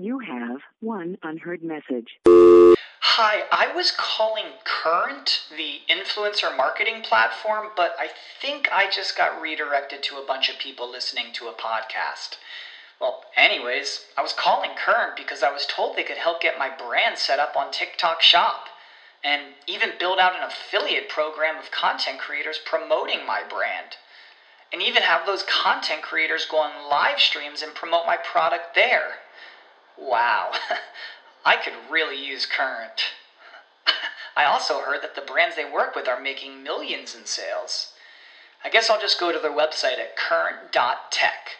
You have one unheard message. Hi, I was calling Current, the influencer marketing platform, but I think I just got redirected to a bunch of people listening to a podcast. Well, anyways, I was calling Current because I was told they could help get my brand set up on TikTok Shop and even build out an affiliate program of content creators promoting my brand. And even have those content creators go on live streams and promote my product there. Wow, I could really use Current. I also heard that the brands they work with are making millions in sales. I guess I'll just go to their website at current.tech.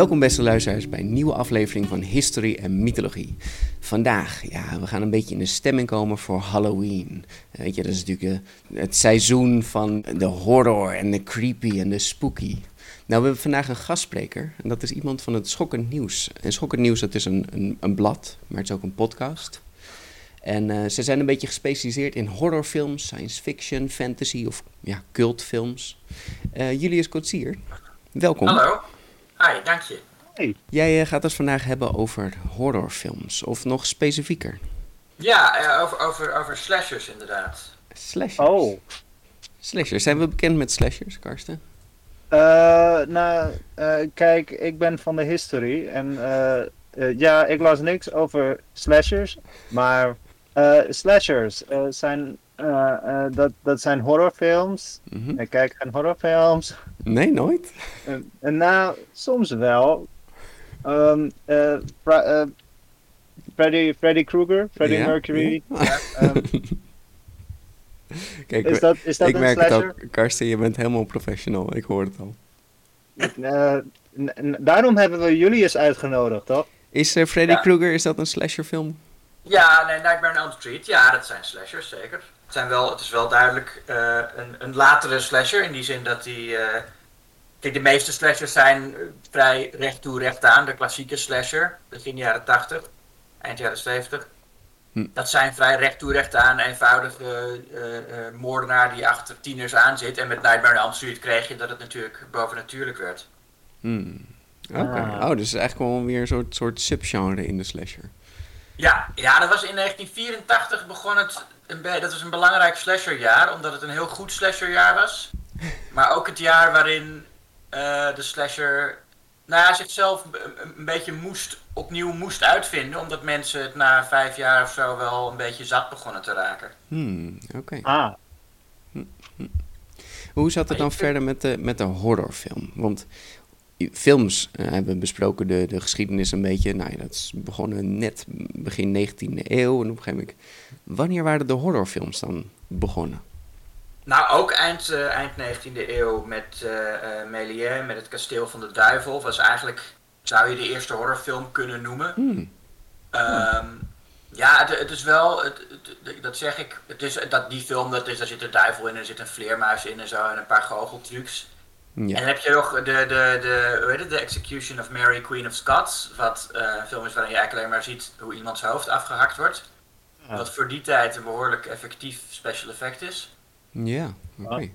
Welkom beste luisteraars bij een nieuwe aflevering van History en Mythologie. Vandaag, ja, we gaan een beetje in de stemming komen voor Halloween. Eh, Weet je, dat is natuurlijk eh, het seizoen van de horror en de creepy en de spooky. Nou, we hebben vandaag een gastspreker en dat is iemand van het Schokkend Nieuws. En Schokkend Nieuws, dat is een, een, een blad, maar het is ook een podcast. En eh, ze zijn een beetje gespecialiseerd in horrorfilms, science fiction, fantasy of ja, cultfilms. Eh, Julius Kotsier, welkom. Hallo. Hi, dank je. Jij eh, gaat het vandaag hebben over horrorfilms, of nog specifieker. Ja, eh, over, over, over slashers inderdaad. Slashers. Oh, Slashers. Zijn we bekend met slashers, Karsten? eh, nou, eh, kijk, ik ben van de history en eh, ja, ik las niks over slashers, maar slashers eh, zijn, eh, eh, dat, dat zijn horrorfilms. Mhm. Ik kijk geen horrorfilms. Nee, nooit? En, nou, soms wel. Eh, eh, Freddy, Freddy Krueger, Freddie Ja, Mercury. ja. Ehm, Kijk, is dat, is dat ik een merk het slasher? ook. Karsten, je bent helemaal professional. Ik hoor het al. Eh, daarom hebben we Julius uitgenodigd, toch? Is eh, Freddy. Krueger, is dat een slasherfilm? Ja, nee, Nightmare on Elm Street. Ja, dat zijn slashers, zeker. Het, zijn wel, het is wel duidelijk eh, een, een latere slasher, in die zin dat die... eh, Kijk, de meeste slashers zijn eh, vrij recht toe, recht aan. De klassieke slasher, begin jaren 80, eind jaren 70. Hm. Dat zijn vrij recht toe, recht aan, eenvoudige eh, eh, moordenaar die achter tieners aan zit. En met Nightmare on Elm Street kreeg je dat het natuurlijk bovennatuurlijk werd. Hmm. Oké. Ah. Oh, dus het is eigenlijk wel weer een soort, soort subgenre in de slasher. Ja, ja, dat was in 1984 begon het. Dat was een belangrijk slasherjaar, omdat het een heel goed slasherjaar was. Maar ook het jaar waarin eh, de slasher nou, ja, zichzelf een, een beetje moest, opnieuw moest uitvinden, omdat mensen het na vijf jaar of zo wel een beetje zat begonnen te raken. Hmm, oké. Ah, Hoe zat het dan verder met de, met de horrorfilm? Want films eh, hebben we besproken, de, de geschiedenis een beetje. Nou ja, dat is begonnen net begin 19e eeuw. En op een gegeven moment, wanneer waren de horrorfilms dan begonnen? Nou, ook eind, eh, eind 19e eeuw met eh eh Méliès, met het Kasteel van de Duivel, was eigenlijk, zou je de eerste horrorfilm kunnen noemen. Hmm. Ehm, ja, het, het is wel, het, het- dat zeg ik, het is, dat, die film, dat is, daar zit een duivel in, er zit een vleermuis in en zo en een paar goocheltrucs. En Ja. dan heb je nog de, de, de, hoe heet het, The Execution of Mary, Queen of Scots, wat eh, een film is waarin je eigenlijk alleen maar ziet hoe iemands hoofd afgehakt wordt. Ja. Wat voor die tijd een behoorlijk effectief special effect is. Ja, oké.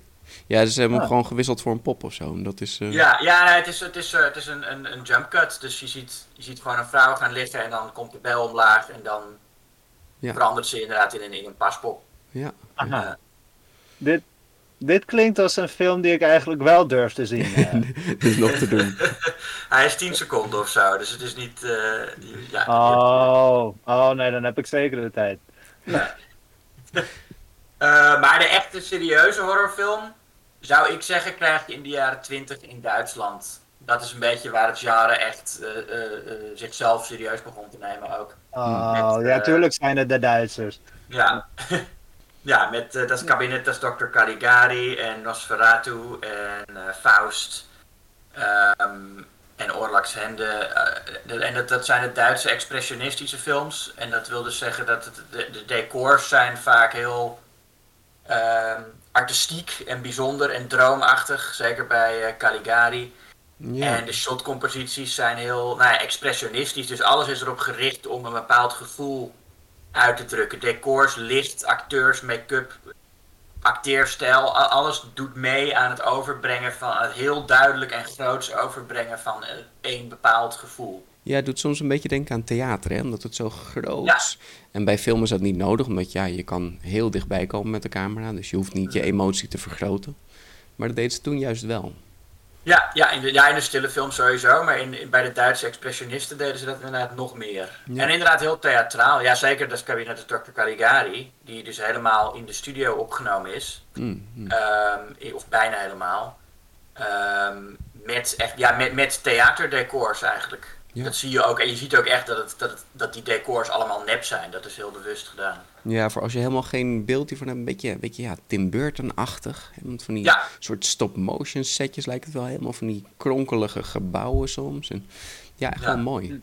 Ja, dus ze hebben hem Ah. gewoon gewisseld voor een pop of zo. En Dat is... eh, Ja, ja nee, het is, het is, eh, het is een, een, een jump cut. Dus je ziet, je ziet gewoon een vrouw gaan liggen en dan komt de bel omlaag en dan Ja. verandert ze inderdaad in een, in een paspop. Ja. aha. Dit, dit klinkt als een film die ik eigenlijk wel durf te zien. eh. Dat is nog te doen. hij is 10 seconden of zo, dus het is niet. eh, ja, Oh, oh nee, dan heb ik zeker de tijd. Eh, maar de echte serieuze horrorfilm, zou ik zeggen, krijg je in de jaren 20 in Duitsland. dat is een beetje waar het genre echt eh, eh, eh, zichzelf serieus begon te nemen ook. Oh, Met, ja, eh, tuurlijk zijn het de Duitsers. Ja, ja met uh, dat kabinet, dat is Dr. Caligari en Nosferatu en eh, Faust ehm, en Orlax Hende. eh, en dat, dat zijn de Duitse expressionistische films. En dat wil dus zeggen dat het, de, de decors zijn vaak heel ehm, artistiek en bijzonder en droomachtig. Zeker bij eh, Caligari. En de shotcomposities zijn heel nou ja, expressionistisch. Dus alles is erop gericht om een bepaald gevoel uit te drukken. Decors, licht, acteurs, make-up, acteerstijl. Alles doet mee aan het overbrengen van het heel duidelijk en groots overbrengen van eh, één bepaald gevoel. Ja, het doet soms een beetje denken aan theater, hè? omdat het zo groot Ja. is. En bij film is dat niet nodig, omdat ja, je kan heel dichtbij komen met de camera. Dus je hoeft niet je emotie te vergroten. Maar dat deed ze toen juist wel. Ja, ja, in de, ja, in de stille film sowieso, maar in, in- bij de Duitse expressionisten deden ze dat inderdaad nog meer. Ja. En inderdaad heel theatraal. Ja, zeker dat kabinet is Dr. Caligari, die dus helemaal in de studio opgenomen is. Mm, mm. Ehm, of bijna helemaal. Ehm, met, echt, ja, met, met theaterdecors eigenlijk. Ja. Dat zie je ook. En je ziet ook echt dat, het, dat, het, dat die decors allemaal nep zijn. Dat is heel bewust gedaan. Ja, voor als je helemaal geen beeld hiervan hebt, een beetje, een beetje ja, Tim Burton-achtig. van die Ja. soort stop-motion setjes lijkt het wel helemaal van die kronkelige gebouwen soms. En, ja, echt Ja. wel mooi.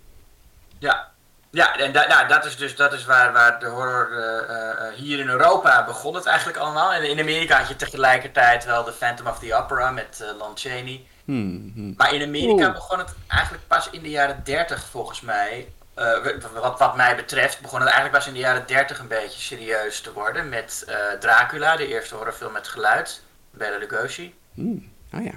Ja, ja en da, nou, dat is dus dat is waar, waar de horror eh, eh, hier in Europa begon het eigenlijk allemaal. En in Amerika had je tegelijkertijd wel The Phantom of the Opera met eh, Lon Chaney. Hmm, hmm. Maar in Amerika begon het eigenlijk pas in de jaren 30 volgens mij. Eh, wat, wat mij betreft begon het eigenlijk pas in de jaren 30 een beetje serieus te worden. Met eh, Dracula, de eerste horrorfilm met geluid. Bela Lugosi. Hmm. Oh ja.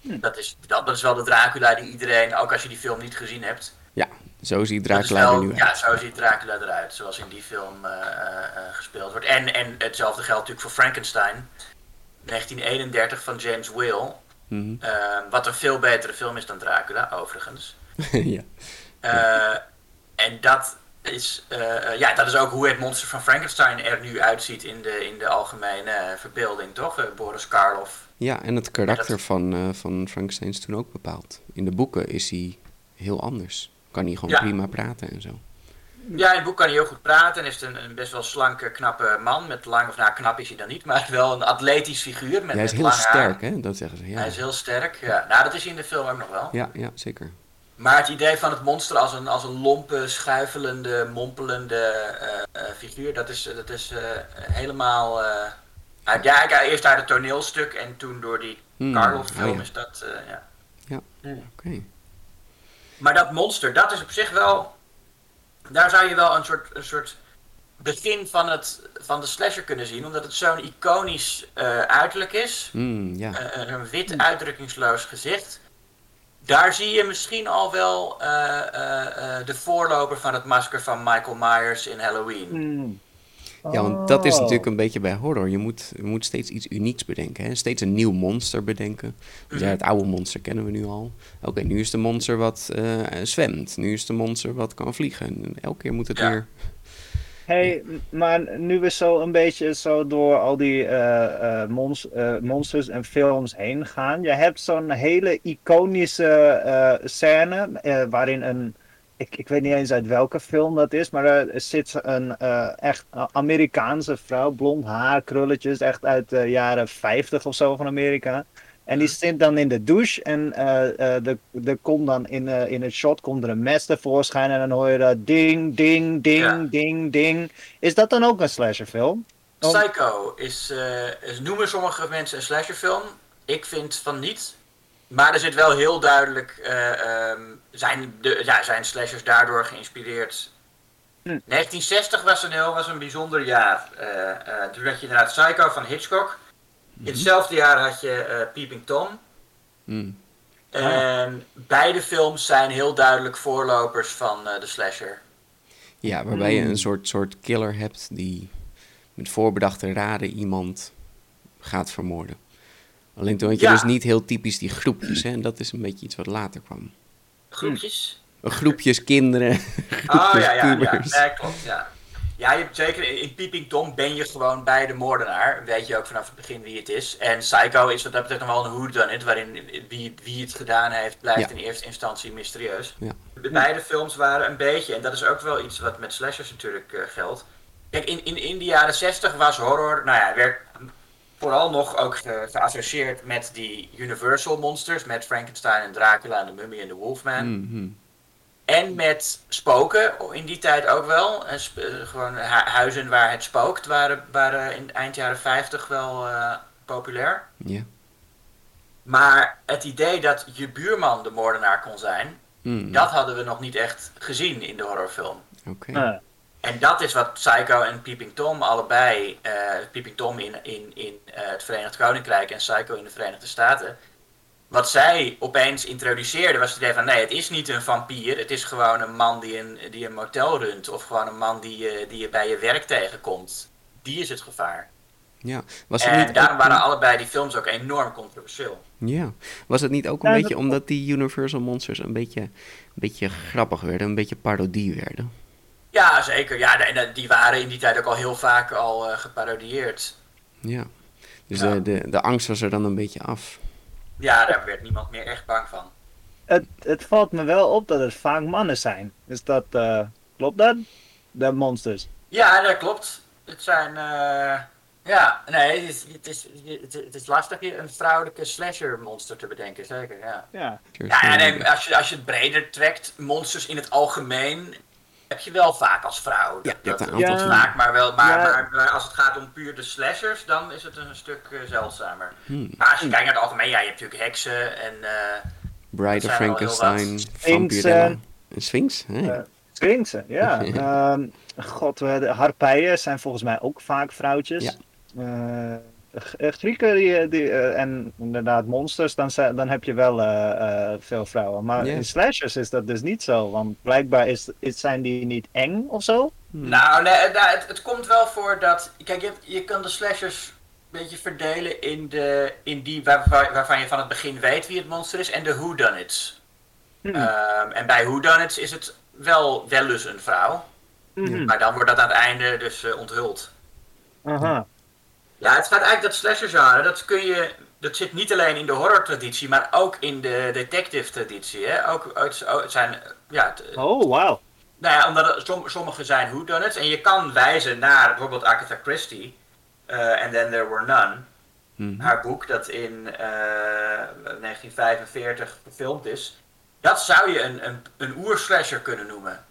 Dat is, dat, dat is wel de Dracula die iedereen, ook als je die film niet gezien hebt. Ja, zo ziet Dracula er nu uit. Ja, zo ziet Dracula eruit, zoals in die film eh, gespeeld wordt. En, en hetzelfde geldt natuurlijk voor Frankenstein. 1931 van James Whale. Mhm. wat een veel betere film is dan Dracula, overigens. ja. Eh, en dat is, eh, eh, ja, dat is ook hoe het monster van Frankenstein er nu uitziet in de, in de algemene eh, verbeelding, toch? Boris Karloff. ja, en het karakter dat- van, van Frankenstein is toen ook bepaald. In de boeken is hij heel anders. Kan hij gewoon Ja. prima praten en zo. Ja, in het boek kan hij heel goed praten en is het een, een best wel slanke, knappe man. Met lang, of nou knap is hij dan niet, maar wel een atletisch figuur. Met, Ja, hij is heel haar. sterk, hè? Dat zeggen ze. Ja, Hij is heel sterk, ja. Nou, dat is hij in de film ook nog wel. ja, ja zeker. Maar het idee van het monster als een, als een lompe, schuifelende, mompelende eh, eh, figuur, dat is, dat is eh, helemaal... uit, ja, eerst uit het toneelstuk en toen door die Hmm, Karloff-film oh ja. is dat... ja. Oké. Maar dat monster, dat is op zich wel. Daar zou je wel een soort, een soort begin van, het, van de slasher kunnen zien, omdat het zo'n iconisch uiterlijk is. Hmm, ja. Een wit, uitdrukkingsloos gezicht. Daar zie je misschien al wel eh, eh, eh, de voorloper van het masker van Michael Myers in Halloween. Hmm. Ja, want dat is Oh. natuurlijk een beetje bij horror. Je moet, je moet steeds iets unieks bedenken. Hè? Steeds een nieuw monster bedenken. Dus ja, het oude monster kennen we nu al. Oké, nu is de monster wat eh, zwemt. Nu is de monster wat kan vliegen. En elke keer moet het Ja. weer... Hey, maar nu we zo een beetje zo door al die eh, eh, mons- eh, monsters en films heen gaan. Je hebt zo'n hele iconische scène waarin een. Ik, ik weet niet eens uit welke film dat is, maar er zit een echt Amerikaanse vrouw, blond haar, krulletjes, echt uit de jaren 50 of zo van Amerika. En die zit dan in de douche en eh, eh, er, er komt dan in, eh, in het shot komt er een mes tevoorschijn en dan hoor je dat ding, ding, ding, Ja. ding, ding. Is dat dan ook een slasherfilm? Psycho is, is, noemen sommige mensen een slasherfilm. Ik vind van niet. Maar er zit wel heel duidelijk, eh, ehm, zijn, de, ja, zijn slashers daardoor geïnspireerd. Hm. 1960 was een heel was een bijzonder jaar. Eh, eh, toen had je inderdaad Psycho van Hitchcock. In hetzelfde jaar had je eh, Peeping Tom. Hmm. En beide films zijn heel duidelijk voorlopers van eh, de slasher. Ja, waarbij je Hmm. een soort, soort killer hebt die met voorbedachte raden iemand gaat vermoorden. Alleen toen had je Ja. dus niet heel typisch die groepjes. Hè? En dat is een beetje iets wat later kwam. Groepjes. Groepjes kinderen, Oh groepjes ja, ja, ja. pubers. Nee, klopt, ja. Ja, je hebt zeker in Peeping Tom ben je gewoon bij de moordenaar. Weet je ook vanaf het begin wie het is. En Psycho is wat dat betreft nog wel een whodunit, waarin wie, wie het gedaan heeft blijft Ja. in eerste instantie mysterieus. Ja. De beide films waren een beetje, en dat is ook wel iets wat met slashers natuurlijk eh, geldt. Kijk, in, in, in de jaren 60 was horror, nou ja, werd vooral nog ook ge- geassocieerd met die Universal monsters, met Frankenstein en Dracula en de Mummy en de Wolfman. Mhm. En met spoken, in die tijd ook wel. En sp- eh, gewoon hu- huizen waar het spookt waren, waren in eind jaren 50 wel eh, populair. Ja. Maar het idee dat je buurman de moordenaar kon zijn, Mhm. dat hadden we nog niet echt gezien in de horrorfilm. Oké. En dat is wat Psycho en Peeping Tom allebei, eh Peeping Tom in, in, in eh, het Verenigd Koninkrijk en Psycho in de Verenigde Staten. Wat zij opeens introduceerden was het idee van nee, het is niet een vampier. Het is gewoon een man die een, die een motel runt. Of gewoon een man die je, die je bij je werk tegenkomt. Die is het gevaar. Ja. Was het En niet daarom ook- waren allebei die films ook enorm controversieel. Ja. Was het niet ook een Ja, beetje dat- omdat die Universal Monsters een beetje, een beetje grappig werden, een beetje parodie werden? Ja, zeker. Ja, en de- die waren in die tijd ook al heel vaak al eh, geparodieerd. Ja. Dus Ja. De, de, de angst was er dan een beetje af. Ja, daar werd niemand meer echt bang van. het, het valt me wel op dat het vaak mannen zijn. Is dat, eh, klopt dat? De monsters. Ja, dat klopt. Het zijn. eh, ja, nee, het is, het, is, het, is, het is lastig hier een vrouwelijke slasher monster te bedenken, zeker. Ja, Ja. ja en nee, als, je, als je het breder trekt, monsters in het algemeen heb je wel vaak als vrouw. Ja, Dat- je hebt dat een aantal is van- vaak, maar, wel, maar, Ja. maar, maar als het gaat om puur de slashers, dan is het een stuk eh, zeldzamer. Hmm. Maar als je kijkt naar het algemeen, ja, je hebt natuurlijk heksen en. eh, Bride of Frankenstein, Sphinx, Vampirella. Een Sphinx? Hey. Sphinxen, ja. Ehm, God, de harpijen zijn volgens mij ook vaak vrouwtjes. Ja. Grieken die, die, eh, en inderdaad monsters, dan, dan heb je wel eh, eh, veel vrouwen. Maar in slashers is dat dus niet zo, want blijkbaar is, is, zijn die niet eng of zo. Nou, nee, nou, het, het komt wel voor dat. Kijk, je, je kan de slashers een beetje verdelen in, de, in die waar, waar- waarvan je van het begin weet wie het monster is en de whodunits. Hmm. Ehm, en bij whodunits is het wel, wel eens een vrouw, Mhm. maar dan wordt dat aan het einde dus onthuld. Aha. Ja, het gaat eigenlijk dat slasher genre, dat kun je. Dat zit niet alleen in de horror traditie, maar ook in de detective traditie. Hè? Ook, het, het zijn, ja, het- Oh, wauw. Nou ja, omdat het, som, sommige zijn whodunits. En je kan wijzen naar bijvoorbeeld Agatha Christie. eh And Then There Were None. Mhm. Haar boek dat in eh, 1945 gefilmd is. Dat zou je een, een, een oerslasher kunnen noemen.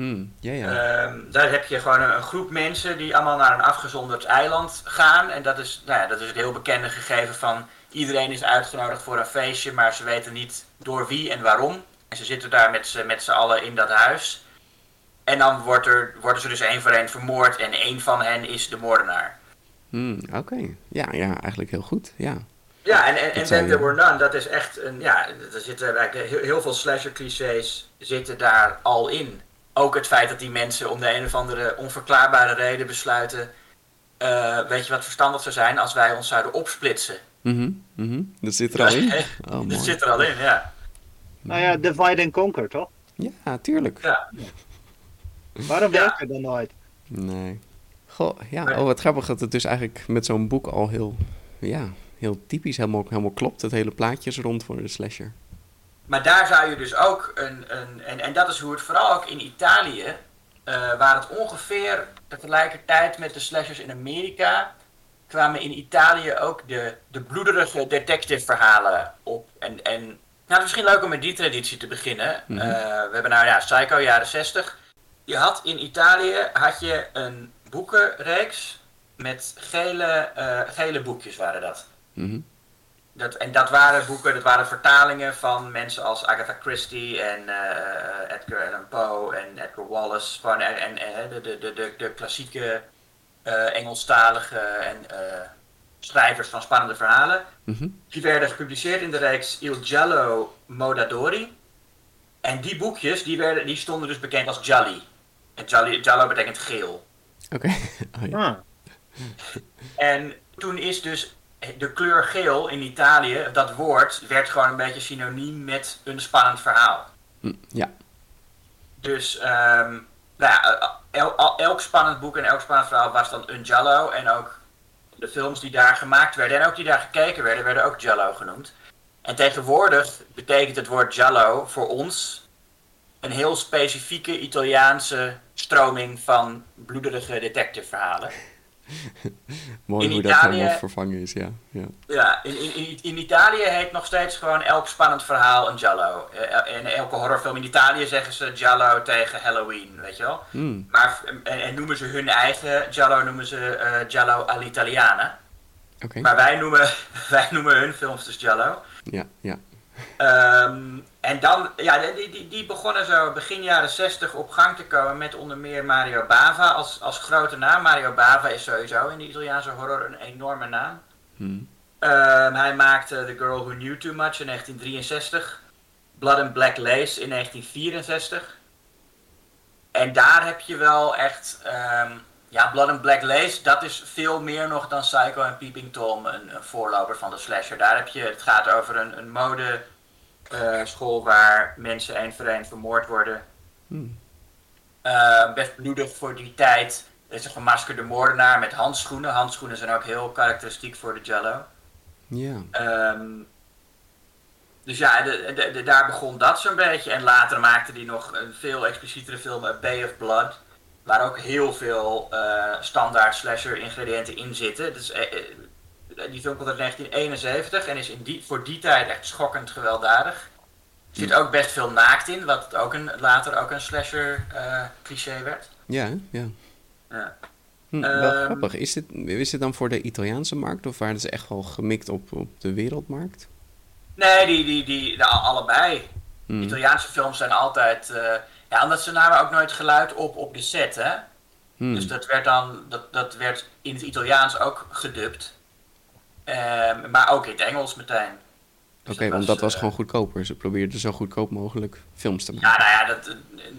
Hmm, Ja, ja. Ehm, daar heb je gewoon een, een groep mensen die allemaal naar een afgezonderd eiland gaan. En dat is, nou ja, dat is het heel bekende gegeven van iedereen is uitgenodigd voor een feestje, maar ze weten niet door wie en waarom. En ze zitten daar met z'n, met z'n allen in dat huis. En dan wordt er, worden ze dus één voor één vermoord en één van hen is de moordenaar. Hmm, Oké. Ja, ja, eigenlijk heel goed. Ja. Ja, en, en, en Then There Were None, dat is echt een, ja, er zitten eigenlijk heel, heel veel slasher clichés zitten daar al in. Ook het feit dat die mensen om de een of andere onverklaarbare reden besluiten, eh, weet je wat verstandig zou zijn als wij ons zouden opsplitsen. Mhm, mhm. Dat zit er al in. Oh, Dat mooi. zit er al in, ja. Nou ja, divide and conquer, toch? Ja, tuurlijk. ja. Waarom Ja. werkt het dan nooit? Nee. Goh, ja, oh, wat grappig dat het dus eigenlijk met zo'n boek al heel, ja, heel typisch helemaal, helemaal klopt. Het hele plaatje is rond voor de slasher. Maar daar zou je dus ook een, een en, en dat is hoe het vooral ook in Italië, eh, waar het ongeveer tegelijkertijd met de slashers in Amerika, kwamen in Italië ook de, de bloederige detective verhalen op. En, en nou, het is misschien leuk om met die traditie te beginnen. Mhm. Eh, we hebben nou ja, Psycho, jaren 60. Je had in Italië had je een boekenreeks met gele, eh, gele boekjes waren dat. Mhm. Dat, en dat waren boeken, dat waren vertalingen van mensen als Agatha Christie en eh, Edgar Allan Poe en Edgar Wallace. Gewoon, en, en, en, de, de, de, de, de klassieke eh, Engelstalige en eh, schrijvers van spannende verhalen. Mhm. Die werden gepubliceerd in de reeks Il Giallo Modadori. En die boekjes die werden, die stonden dus bekend als Gialli. En Gialli, Giallo betekent geel. Oké. Oh, ja. Ah. En toen is dus de kleur geel in Italië, dat woord, werd gewoon een beetje synoniem met een spannend verhaal. Hm, ja. Dus ehm, nou ja, el- el- elk spannend boek en elk spannend verhaal was dan een Jallo. En ook de films die daar gemaakt werden en ook die daar gekeken werden, werden ook Jallo genoemd. En tegenwoordig betekent het woord Jallo voor ons een heel specifieke Italiaanse stroming van bloederige detectiveverhalen. Mooi In hoe dat helemaal vervangen is, ja. ja. Ja, in, in, in, in Italië heet nog steeds gewoon elk spannend verhaal een Giallo. Eh, En elke horrorfilm in Italië zeggen ze Giallo tegen Halloween, weet je wel. Hmm, Maar en, en noemen ze hun eigen Giallo noemen ze eh, Giallo all'Italiana. Maar wij noemen, wij noemen hun films dus Giallo. ja, ja. Ehm, en dan, ja, die, die, die begonnen zo begin jaren 60 op gang te komen met onder meer Mario Bava als, als grote naam. Mario Bava is sowieso in de Italiaanse horror een enorme naam. Hmm. Ehm, hij maakte The Girl Who Knew Too Much in 1963. Blood and Black Lace in 1964. En daar heb je wel echt... ehm, ja, Blood and Black Lace, dat is veel meer nog dan Psycho en Peeping Tom, een, een voorloper van de slasher. Daar heb je... Het gaat over een, een mode eh, school waar mensen één voor één vermoord worden. Hmm. Eh, best bloedig voor die tijd. Er is een gemaskerde moordenaar met handschoenen. Handschoenen zijn ook heel karakteristiek voor de Jello. Ja, Ehm, dus ja, de, de, de- daar begon dat zo'n beetje. En later maakte hij nog een veel explicietere film, A Bay of Blood. Waar ook heel veel eh, standaard slasher ingrediënten in zitten. Dus, die film komt uit 1971 en is in die, voor die tijd echt schokkend gewelddadig. Er zit ook best veel naakt in, wat ook een, later ook een slasher cliché werd. ja, ja. Ja. Hm, wel Ehm, grappig. Is dit, is dit dan voor de Italiaanse markt of waren ze echt wel gemikt op, op de wereldmarkt? Nee, die, die, die, allebei. Hmm. Italiaanse films zijn altijd. Ja, omdat ze namen ook nooit geluid op op de set, hè? Hmm. Dus dat werd dan. Dat, dat werd in het Italiaans ook gedubt. Ehm, maar ook in het Engels meteen. Dus Oké, want dat was eh, gewoon goedkoper. Ze probeerden zo goedkoop mogelijk films te maken. Ja, nou ja, dat, eh,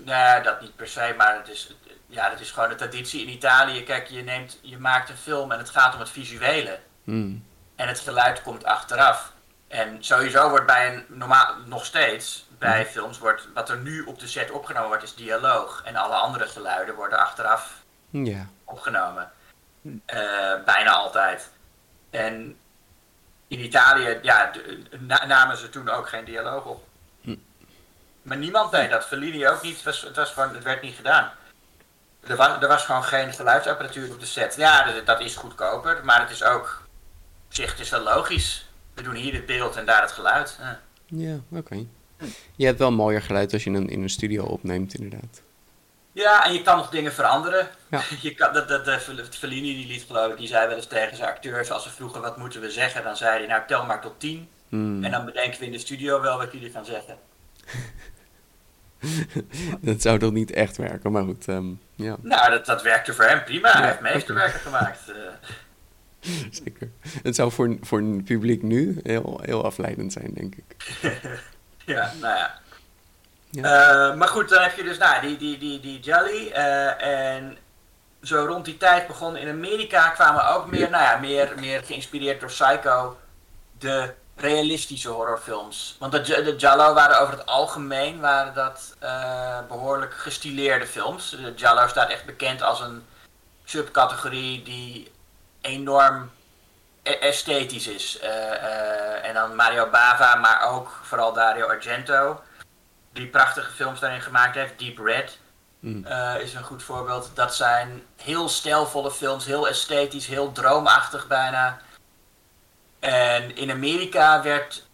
nee, dat niet per se, maar het is, ja, dat is gewoon de traditie in Italië. Kijk, je, neemt, je maakt een film en het gaat om het visuele. Hmm. En het geluid komt achteraf. En sowieso wordt bij een normaal, nog steeds, bij films, wordt, wat er nu op de set opgenomen wordt, is dialoog. En alle andere geluiden worden achteraf Ja, opgenomen. Eh, bijna altijd. En in Italië, ja, na- namen ze toen ook geen dialoog op. Hm. Maar niemand deed dat. Fellini ook niet. Het, was, het, was gewoon, het werd niet gedaan. Er was, er was gewoon geen geluidsapparatuur op de set. Ja, dat, dat is goedkoper, maar het is ook... Op zich, het is wel logisch. We doen hier het beeld en daar het geluid. Ja. ja oké. Je hebt wel mooier geluid als je hem in een studio opneemt, inderdaad. Ja, en je kan nog dingen veranderen. Ja. Je kan, dat, dat, dat, Fellini die liet geloof ik, die zei wel eens tegen zijn acteurs, als ze vroegen wat moeten we zeggen, dan zei hij nou tel maar tot tien. Hmm. En dan bedenken we in de studio wel wat jullie gaan zeggen. dat zou toch niet echt werken, maar goed. ehm, ja, Nou, dat, dat werkte voor hem prima. Hij Ja, heeft meesterwerken gemaakt. Eh, zeker. Het zou voor, voor een publiek nu heel, heel afleidend zijn, denk ik. Ja, nou ja. Ja. Eh, maar goed, dan heb je dus nou, die, die, die, die Jelly. eh, en zo rond die tijd begon in Amerika kwamen ook meer, nou ja, meer, meer geïnspireerd door Psycho, de realistische horrorfilms. Want de, de Giallo waren over het algemeen waren dat eh, behoorlijk gestileerde films. De Giallo staat echt bekend als een subcategorie die enorm esthetisch is. Eh, eh, en dan Mario Bava, maar ook vooral Dario Argento die prachtige films daarin gemaakt heeft. Deep Red Mm. eh, is een goed voorbeeld. Dat zijn heel stijlvolle films, heel esthetisch, heel droomachtig bijna. En in Amerika werd,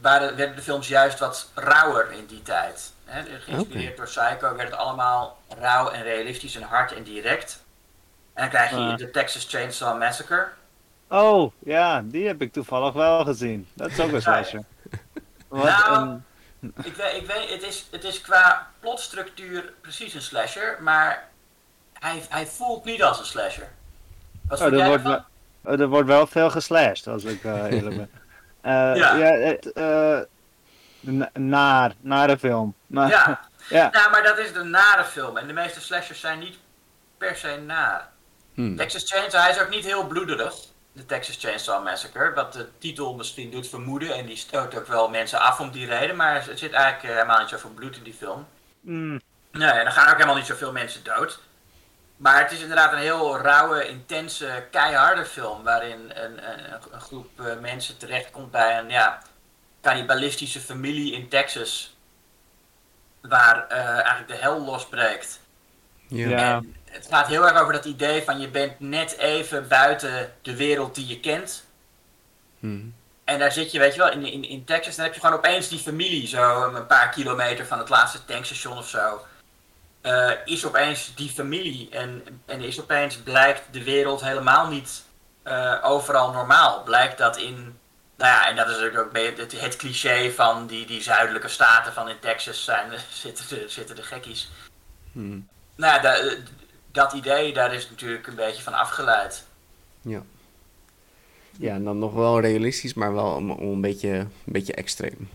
waren, werden de films juist wat rauwer in die tijd. Hè, geïnspireerd door Psycho werd het allemaal rauw en realistisch en hard en direct. En dan krijg je de Texas Chainsaw Massacre. Oh, ja, die heb ik toevallig wel gezien. Dat is ook een slasher. Wat Nou, een... Ik weet, ik weet het, is, het is qua plotstructuur precies een slasher, maar hij, hij voelt niet als een slasher. Wat Oh, er, wordt wel, oh, er wordt wel veel geslashed, als ik eh eerlijk ben. Eh, Ja. ja, het, eh, na- naar, nare film. Maar, Ja. ja. ja, maar dat is de nare film. En de meeste slashers zijn niet per se naar. Hmm. Texas Chainsaw, hij is ook niet heel bloederig. De Texas Chainsaw Massacre, wat de titel misschien doet vermoeden. En die stoot ook wel mensen af om die reden. Maar er zit eigenlijk eh, helemaal niet zoveel bloed in die film. Mm, Nee, en dan gaan ook helemaal niet zoveel mensen dood. Maar het is inderdaad een heel rauwe, intense, keiharde film. Waarin een, een, een groep eh, mensen terechtkomt bij een ja, cannibalistische familie in Texas. Waar eh, eigenlijk de hel losbreekt. Ja. Ja. En het gaat heel erg over dat idee van je bent net even buiten de wereld die je kent. Hm. En daar zit je, weet je wel, in, in, in Texas, dan heb je gewoon opeens die familie, zo een paar kilometer van het laatste tankstation of zo. eh, is opeens die familie en, en is opeens blijkt de wereld helemaal niet eh, overal normaal. Blijkt dat in, nou ja, en dat is natuurlijk ook het, het cliché van die, die zuidelijke staten van in Texas zijn, zitten, de, zitten de gekkies. Hm. Nou ja, da- dat idee, daar is natuurlijk een beetje van afgeleid. Ja. Ja, en dan nog wel realistisch, maar wel om, om een, beetje, een beetje extreem.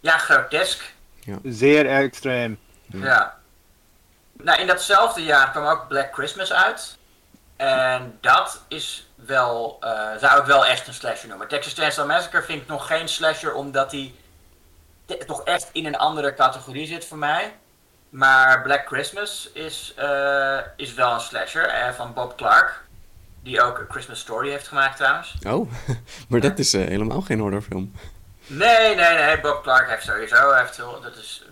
Ja, grotesk. Zeer extreem. Ja. Nou, in datzelfde jaar kwam ook Black Christmas uit. En dat is wel, eh, zou ik wel echt een slasher noemen. Texas Chainsaw Massacre vind ik nog geen slasher, omdat hij te- toch echt in een andere categorie zit voor mij. Maar Black Christmas is, eh, is wel een slasher eh, van Bob Clark. Die ook A Christmas Story heeft gemaakt trouwens. Oh, maar dat is eh, helemaal geen horrorfilm. Nee, nee, nee. Bob Clark heeft sowieso. Heeft, heel, dat is,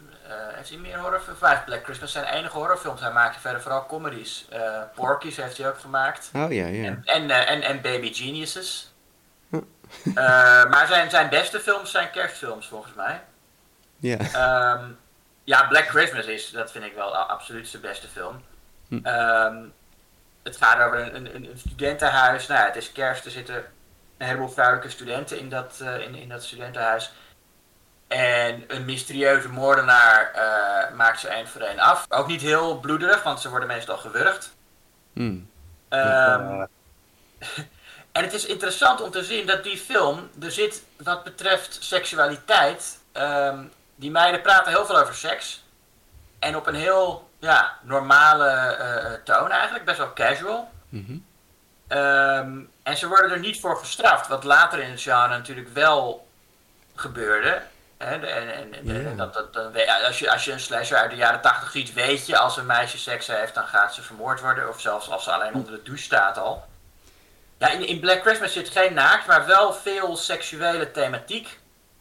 heeft hij meer horrorfilms? Heeft Black Christmas zijn enige horrorfilms. Hij maakte verder vooral comedies. Porky's heeft hij ook gemaakt. Oh ja, ja. En, en, en, en Baby Geniuses. Maar zijn, zijn beste films zijn kerstfilms volgens mij. Ja. Ehm, ja, Black Christmas is, dat vind ik wel absoluut zijn beste film. Hm. Ehm, het gaat over een, een, een studentenhuis. Nou ja, het is kerst, er zitten een heleboel vrouwelijke studenten in dat, eh, in, in dat studentenhuis. En een mysterieuze moordenaar eh, maakt ze één voor één af. Ook niet heel bloederig, want ze worden meestal gewurgd. Hm. Ehm, Eh, en het is interessant om te zien dat die film, er zit wat betreft seksualiteit, ehm, die meiden praten heel veel over seks. En op een heel ja, normale eh, toon eigenlijk, best wel casual. Mhm. Ehm, en ze worden er niet voor gestraft, wat later in het genre natuurlijk wel gebeurde. Hè, en, en, en- Ja. dat, dat, dan weet- als, je, als je een slasher uit de jaren 80 ziet, weet je als een meisje seks heeft, dan gaat ze vermoord worden. Of zelfs als ze alleen onder de douche staat al. Ja, in, in Black Christmas zit geen naakt, maar wel veel seksuele thematiek.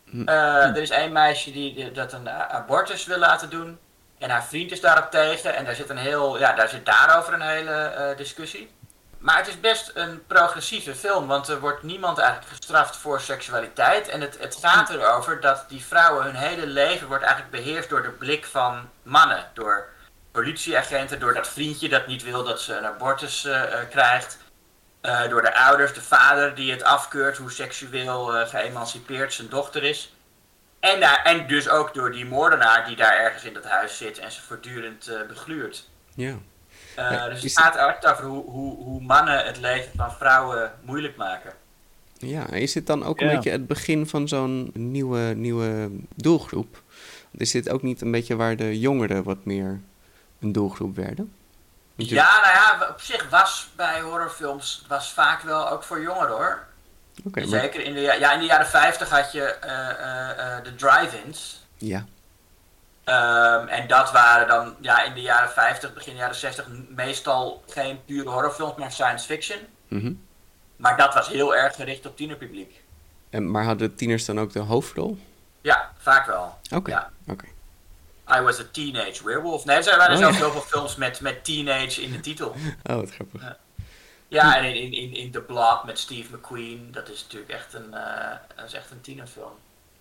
Hm. Eh, er is één meisje die, dat een a- abortus wil laten doen. En haar vriend is daarop tegen. En daar zit, een heel, ja, daar zit daarover een hele eh, discussie. Maar het is best een progressieve film, want er wordt niemand eigenlijk gestraft voor seksualiteit. En het, het gaat erover dat die vrouwen hun hele leven wordt eigenlijk beheerst door de blik van mannen. Door politieagenten, door dat vriendje dat niet wil dat ze een abortus eh, eh, krijgt. Eh, door de ouders, de vader die het afkeurt hoe seksueel eh, geëmancipeerd zijn dochter is. En, daar- en dus ook door die moordenaar die daar ergens in dat huis zit en ze voortdurend eh, begluurt. Ja. Eh, Ja, dus is het gaat echt over hoe, hoe, hoe mannen het leven van vrouwen moeilijk maken. Ja, is dit dan ook een beetje het begin van zo'n nieuwe, nieuwe doelgroep? Is dit ook niet een beetje waar de jongeren wat meer een doelgroep werden? Ja, nou ja, op zich was bij horrorfilms was vaak wel ook voor jongeren hoor. Maar... Zeker in de, ja, ja, in de jaren 50 had je eh, eh, eh, de drive-ins. Ja. Ehm, en dat waren dan ja, in de jaren 50, begin jaren 60 meestal geen pure horrorfilms, maar science fiction. Mhm. Maar dat was heel erg gericht op tienerpubliek. En, maar hadden tieners dan ook de hoofdrol? Ja, vaak wel. Oké, Ja. oké. I was a teenage werewolf. Nee, er zijn Oh, zelfs ja. heel veel films met, met teenage in de titel. Oh, wat grappig. Ja. Ja, en in, in, in, in The Blob met Steve McQueen, dat is natuurlijk echt een, eh, dat is echt een tienerfilm.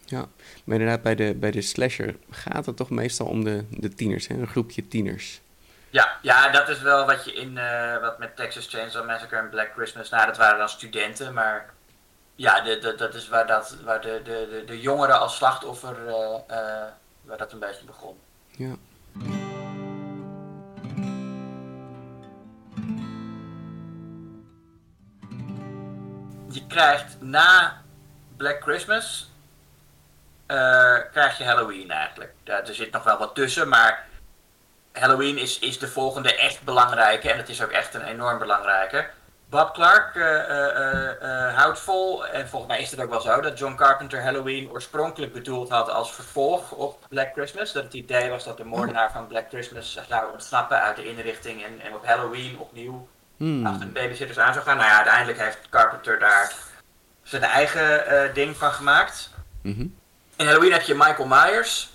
Ja, maar inderdaad, bij de, bij de slasher gaat het toch meestal om de, de tieners, hè? een groepje tieners. Ja, ja, dat is wel wat je in, eh, wat met Texas Chainsaw Massacre en Black Christmas, nou dat waren dan studenten, maar ja, de, de, dat is waar, dat, waar de, de, de, de jongeren als slachtoffer, eh, waar dat een beetje begon. Ja. Je krijgt na Black Christmas, eh, krijg je Halloween eigenlijk. Ja, er zit nog wel wat tussen, maar Halloween is, is de volgende echt belangrijke, en het is ook echt een enorm belangrijke. Bob Clark eh, eh, eh, houdt vol, en volgens mij is het ook wel zo, dat John Carpenter Halloween oorspronkelijk bedoeld had als vervolg op Black Christmas. Dat het idee was dat de moordenaar van Black Christmas zou ontsnappen uit de inrichting en, en op Halloween opnieuw Hmm. achter de babysitters aan zou gaan. Nou ja, uiteindelijk heeft Carpenter daar zijn eigen ding van gemaakt. Mhm. In Halloween heb je Michael Myers.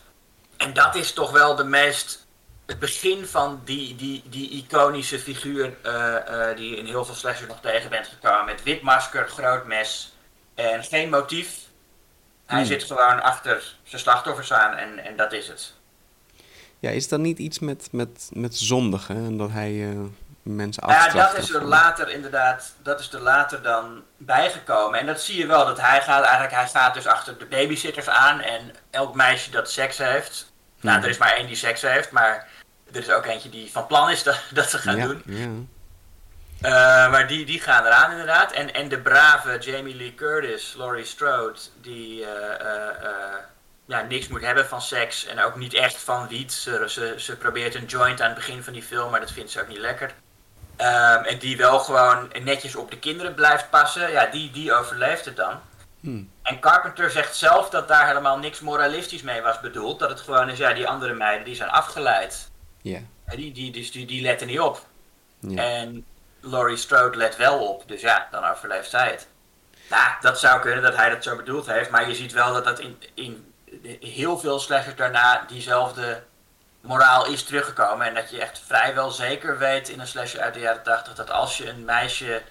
En dat is toch wel de meest. Het begin van die, die, die iconische figuur eh, eh, die je in heel veel slashers nog tegen bent gekomen. Met wit masker, groot mes en geen motief. Hij Hmm. zit gewoon achter zijn slachtoffers aan en, en dat is het. Ja, is dat niet iets met, met, met zondigen en dat hij eh, mensen Nou ja, afstraft? dat is er later inderdaad, dat is er later dan bijgekomen. En dat zie je wel, dat hij gaat eigenlijk, hij staat dus achter de babysitters aan en elk meisje dat seks heeft. Nou, Hmm. er is maar één die seks heeft, maar er is ook eentje die van plan is dat, dat ze gaan ja, doen. Ja. Eh, maar die, die gaan eraan inderdaad. En, en de brave Jamie Lee Curtis, Laurie Strode, die eh, eh, eh, ja, niks moet hebben van seks en ook niet echt van wiet. Ze, ze, ze probeert een joint aan het begin van die film, maar dat vindt ze ook niet lekker. Ehm, en die wel gewoon netjes op de kinderen blijft passen, ja, die, die overleeft het dan. Hmm. En Carpenter zegt zelf dat daar helemaal niks moralistisch mee was bedoeld. Dat het gewoon is, ja, die andere meiden die zijn afgeleid. Ja. Die, die, dus die, die letten niet op. Ja. En Laurie Strode let wel op, dus ja, dan overleeft zij het. Nou, dat zou kunnen dat hij dat zo bedoeld heeft, maar je ziet wel dat dat in, in heel veel slashers daarna diezelfde moraal is teruggekomen. En dat je echt vrijwel zeker weet in een slasher uit de jaren 80 dat als je een meisje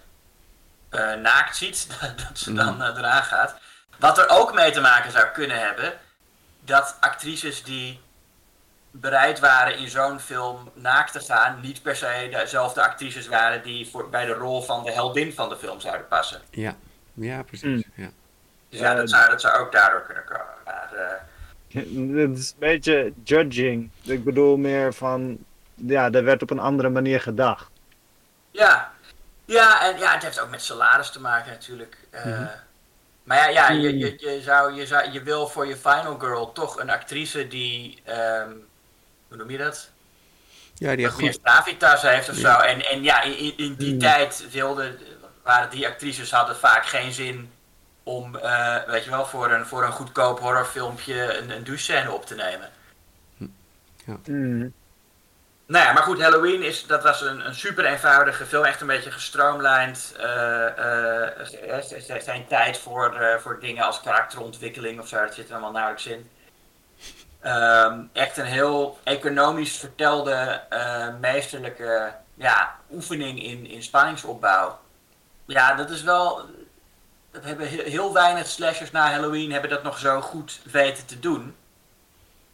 eh, naakt ziet, dat ze dan eh, eraan gaat. Wat er ook mee te maken zou kunnen hebben, dat actrices die bereid waren in zo'n film naakt te gaan, niet per se dezelfde actrices waren die voor, bij de rol van de heldin van de film zouden passen. Ja. ja, precies. Hmm. Ja. Dus ja, dat zou, dat zou ook daardoor kunnen komen. Maar, eh, Het is een beetje judging. Ik bedoel meer van, ja, er werd op een andere manier gedacht. ja. ja, en ja, het heeft ook met salaris te maken natuurlijk. Eh, Maar ja, ja je, je, je, zou, je, zou, je wil voor je final girl toch een actrice die, ehm, hoe noem je dat? Ja, die wat meer heeft of Ja. zo. En, en ja, in, in die Hmm. tijd wilden, waren die actrices hadden vaak geen zin om, eh, weet je wel, voor een, voor een goedkoop horrorfilmpje een, een douchescène op te nemen. Mm. Nou ja, maar goed, Halloween is, dat was een, een super eenvoudige film, echt een beetje gestroomlijnd. eh eh, er er geen tijd voor, eh, voor dingen als karakterontwikkeling of zo, dat zit er allemaal nauwelijks in. Ehm, echt een heel economisch vertelde, eh, meesterlijke ja, oefening in, in spanningsopbouw. Ja, dat is wel. Dat hebben heel, heel weinig slashers na Halloween hebben dat nog zo goed weten te doen.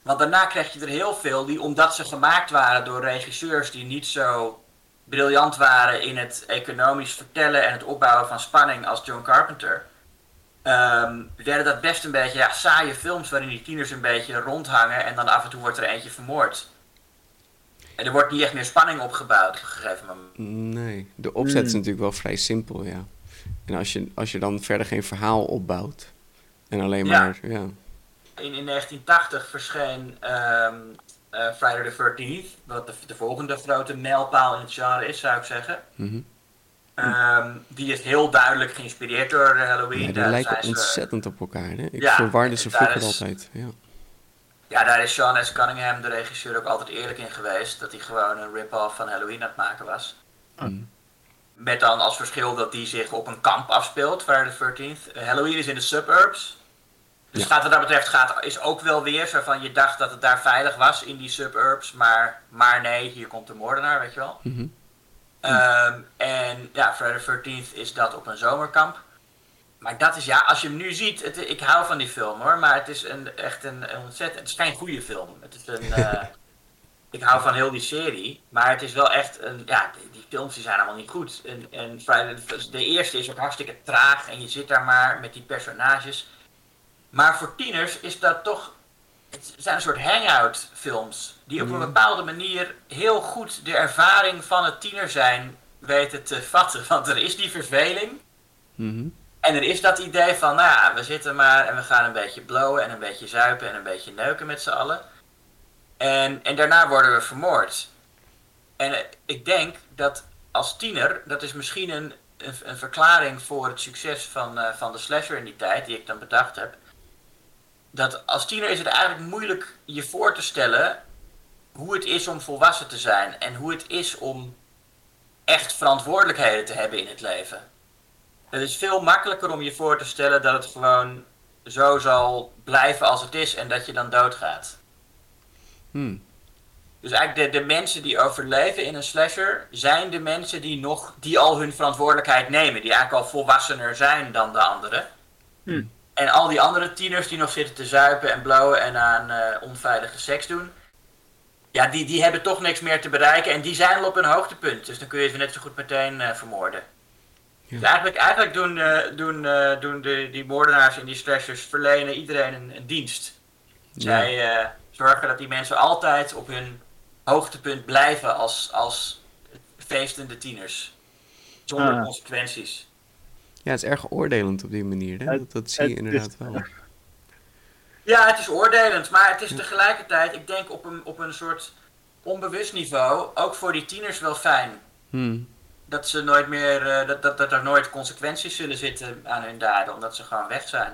Want daarna krijg je er heel veel die, omdat ze gemaakt waren door regisseurs die niet zo briljant waren in het economisch vertellen en het opbouwen van spanning als John Carpenter, ehm, werden dat best een beetje ja, saaie films waarin die tieners een beetje rondhangen en dan af en toe wordt er eentje vermoord. En er wordt niet echt meer spanning opgebouwd op een gegeven moment. Nee, de opzet is Hmm. natuurlijk wel vrij simpel, ja. En als je, als je dan verder geen verhaal opbouwt en alleen Ja. maar, ja. In, in 1980 verscheen ehm, eh, Friday the 13th, wat de, de volgende grote mijlpaal in het genre is, zou ik zeggen. Mhm. Ehm, die is heel duidelijk geïnspireerd door eh, Halloween. Ja, die Daar lijken ontzettend op elkaar, hè. Ik Ja, verwarde ze vroeger is- altijd, ja. Ja, daar is Sean S. Cunningham, de regisseur, ook altijd eerlijk in geweest. Dat hij gewoon een rip-off van Halloween aan het maken was. Mm. Met dan als verschil dat die zich op een kamp afspeelt, Friday the 13th. Eh, Halloween is in de suburbs. Dus Ja. gaat wat dat betreft gaat, is ook wel weer zo van je dacht dat het daar veilig was in die suburbs. Maar, maar nee, hier komt de moordenaar, weet je wel. Mhm. Ehm, en ja, Friday the 13th is dat op een zomerkamp. Maar dat is ja, als je hem nu ziet, het, ik hou van die film hoor, maar het is een, echt een, een ontzettend, het is geen goede film. Het is een, eh, ik hou van heel die serie, maar het is wel echt een, ja, die, die films die zijn allemaal niet goed. En, en Friday the- de eerste is ook hartstikke traag en je zit daar maar met die personages. Maar voor tieners is dat toch, het zijn een soort hangout films, die op een bepaalde manier heel goed de ervaring van het tiener zijn weten te vatten. Want er is die verveling. Mhm. En er is dat idee van, nou ja, we zitten maar en we gaan een beetje blowen en een beetje zuipen en een beetje neuken met z'n allen. En, en daarna worden we vermoord. En eh, ik denk dat als tiener, dat is misschien een, een, een verklaring voor het succes van, eh, van de slasher in die tijd, die ik dan bedacht heb. Dat als tiener is het eigenlijk moeilijk je voor te stellen hoe het is om volwassen te zijn en hoe het is om echt verantwoordelijkheden te hebben in het leven. Het is veel makkelijker om je voor te stellen dat het gewoon zo zal blijven als het is en dat je dan doodgaat. Hmm. Dus eigenlijk de, de mensen die overleven in een slasher zijn de mensen die nog die al hun verantwoordelijkheid nemen, die eigenlijk al volwassener zijn dan de anderen. Hmm. En al die andere tieners die nog zitten te zuipen en blowen en aan eh, onveilige seks doen, ja, die, die hebben toch niks meer te bereiken en die zijn al op hun hoogtepunt. Dus dan kun je ze net zo goed meteen eh, vermoorden. Ja. Dus eigenlijk, eigenlijk doen, eh, doen, doen de, die moordenaars in die slashers verlenen iedereen een, een dienst. Zij zorgen dat die mensen altijd op hun hoogtepunt blijven als, als feestende tieners. Zonder Ah. consequenties. Ja, het is erg oordelend op die manier. Hè? Dat, dat zie je inderdaad wel. Ja, het is oordelend, maar het is tegelijkertijd, ik denk op een, op een soort onbewust niveau, ook voor die tieners wel fijn. Hmm. Dat ze nooit meer, eh, dat, dat, dat er nooit consequenties zullen zitten aan hun daden, omdat ze gewoon weg zijn.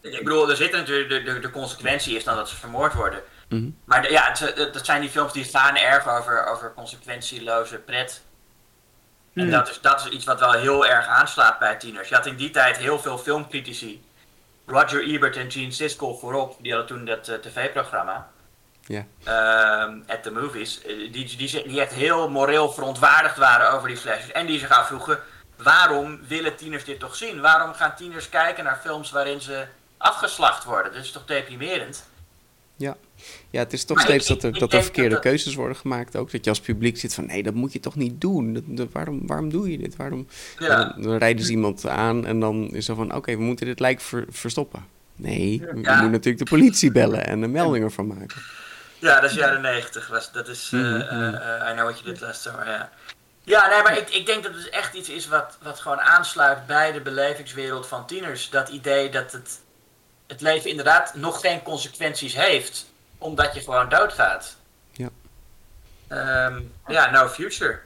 Ik bedoel, er zitten natuurlijk, de, de, de consequentie is dan dat ze vermoord worden. Mhm. Maar de- ja, het- dat zijn die films die gaan erg over, over consequentieloze pret. En Hmm. dat, is, dat is iets wat wel heel erg aanslaat bij tieners. Je had in die tijd heel veel filmcritici. Roger Ebert en Gene Siskel voorop, die hadden toen dat eh, tv-programma. Ja. ehm, at the movies. eh, Die, die, die, die echt heel moreel verontwaardigd waren over die flashers. En die zich afvroegen, waarom willen tieners dit toch zien? Waarom gaan tieners kijken naar films waarin ze afgeslacht worden? Dat is toch deprimerend? Ja. ja, het is toch Maar steeds ik- dat er, dat er verkeerde dat keuzes worden gemaakt. Ook dat je als publiek zit van nee, dat moet je toch niet doen. Dat, dat- waarom, waarom doe je dit? Waarom? Ja. Dan, dan rijden ze iemand aan en dan is zo van oké, we moeten dit lijk ver- verstoppen. Nee, Ja. moet natuurlijk de politie bellen en er meldingen van maken. Ja, dat is jaren 90. Was, dat is, I know what you did last summer, ja. Ja, nee, maar ik, ik denk dat het echt iets is wat, wat gewoon aansluit bij de belevingswereld van tieners. Dat idee dat het, het leven inderdaad nog geen consequenties heeft, omdat je gewoon doodgaat. Ja. Ehm, ja, no future.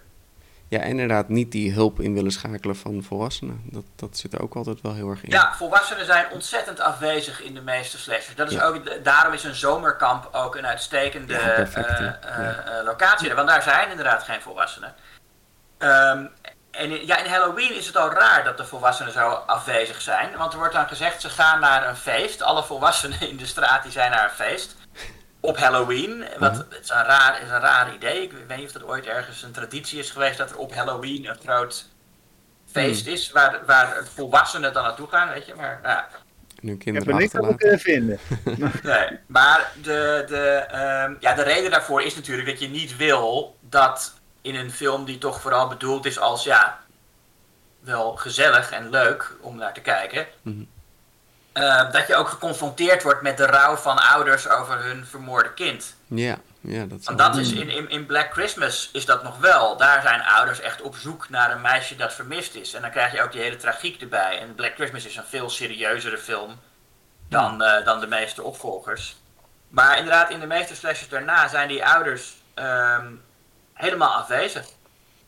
Ja, inderdaad, niet die hulp in willen schakelen van volwassenen. Dat, dat zit er ook altijd wel heel erg in. Ja, volwassenen zijn ontzettend afwezig in de meeste slashers. Dat is Ja. ook, daarom is een zomerkamp ook een uitstekende Ja, perfect, eh, eh, Ja. eh, locatie. Want daar zijn inderdaad geen volwassenen. Ehm, en in, ja, in Halloween is het al raar dat de volwassenen zo afwezig zijn. Want er wordt dan gezegd, ze gaan naar een feest. Alle volwassenen in de straat die zijn naar een feest. Op Halloween. Wat, Mhm. het is een, raar, is een raar idee. Ik weet niet of dat ooit ergens een traditie is geweest dat er op Halloween een groot feest is. Waar, waar volwassenen dan naartoe gaan, weet je. Maar nou ja, En hun Ik heb kinderen er niks kunnen vinden. Nee, maar de, de, ehm, ja, de reden daarvoor is natuurlijk dat je niet wil dat in een film die toch vooral bedoeld is als ja, wel gezellig en leuk om naar te kijken, Mhm. eh, dat je ook geconfronteerd wordt met de rouw van ouders over hun vermoorde kind. Ja, ja, dat is Want dat is in, in, in Black Christmas is dat nog wel. Daar zijn ouders echt op zoek naar een meisje dat vermist is. En dan krijg je ook die hele tragiek erbij. En Black Christmas is een veel serieuzere film dan, eh, dan de meeste opvolgers. Maar inderdaad, in de meeste slashes daarna zijn die ouders ehm, helemaal afwezig.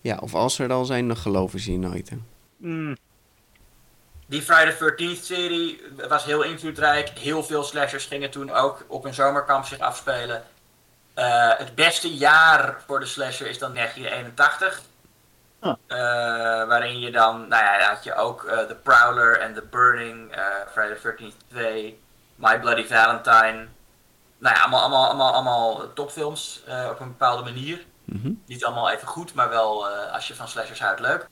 Ja, of als ze er al zijn, dan geloven ze je nooit. Hè? Mm, Die Friday the 13th serie was heel invloedrijk. Heel veel slashers gingen toen ook op een zomerkamp zich afspelen. Eh, het beste jaar voor de slasher is dan 1981. Ah. Eh, waarin je dan, nou ja, had je ook eh, The Prowler en The Burning, eh, Friday the 13th 2, My Bloody Valentine. Nou ja, allemaal, allemaal, allemaal, allemaal topfilms eh, op een bepaalde manier. Mhm. Niet allemaal even goed, maar wel eh, als je van slashers houdt leuk.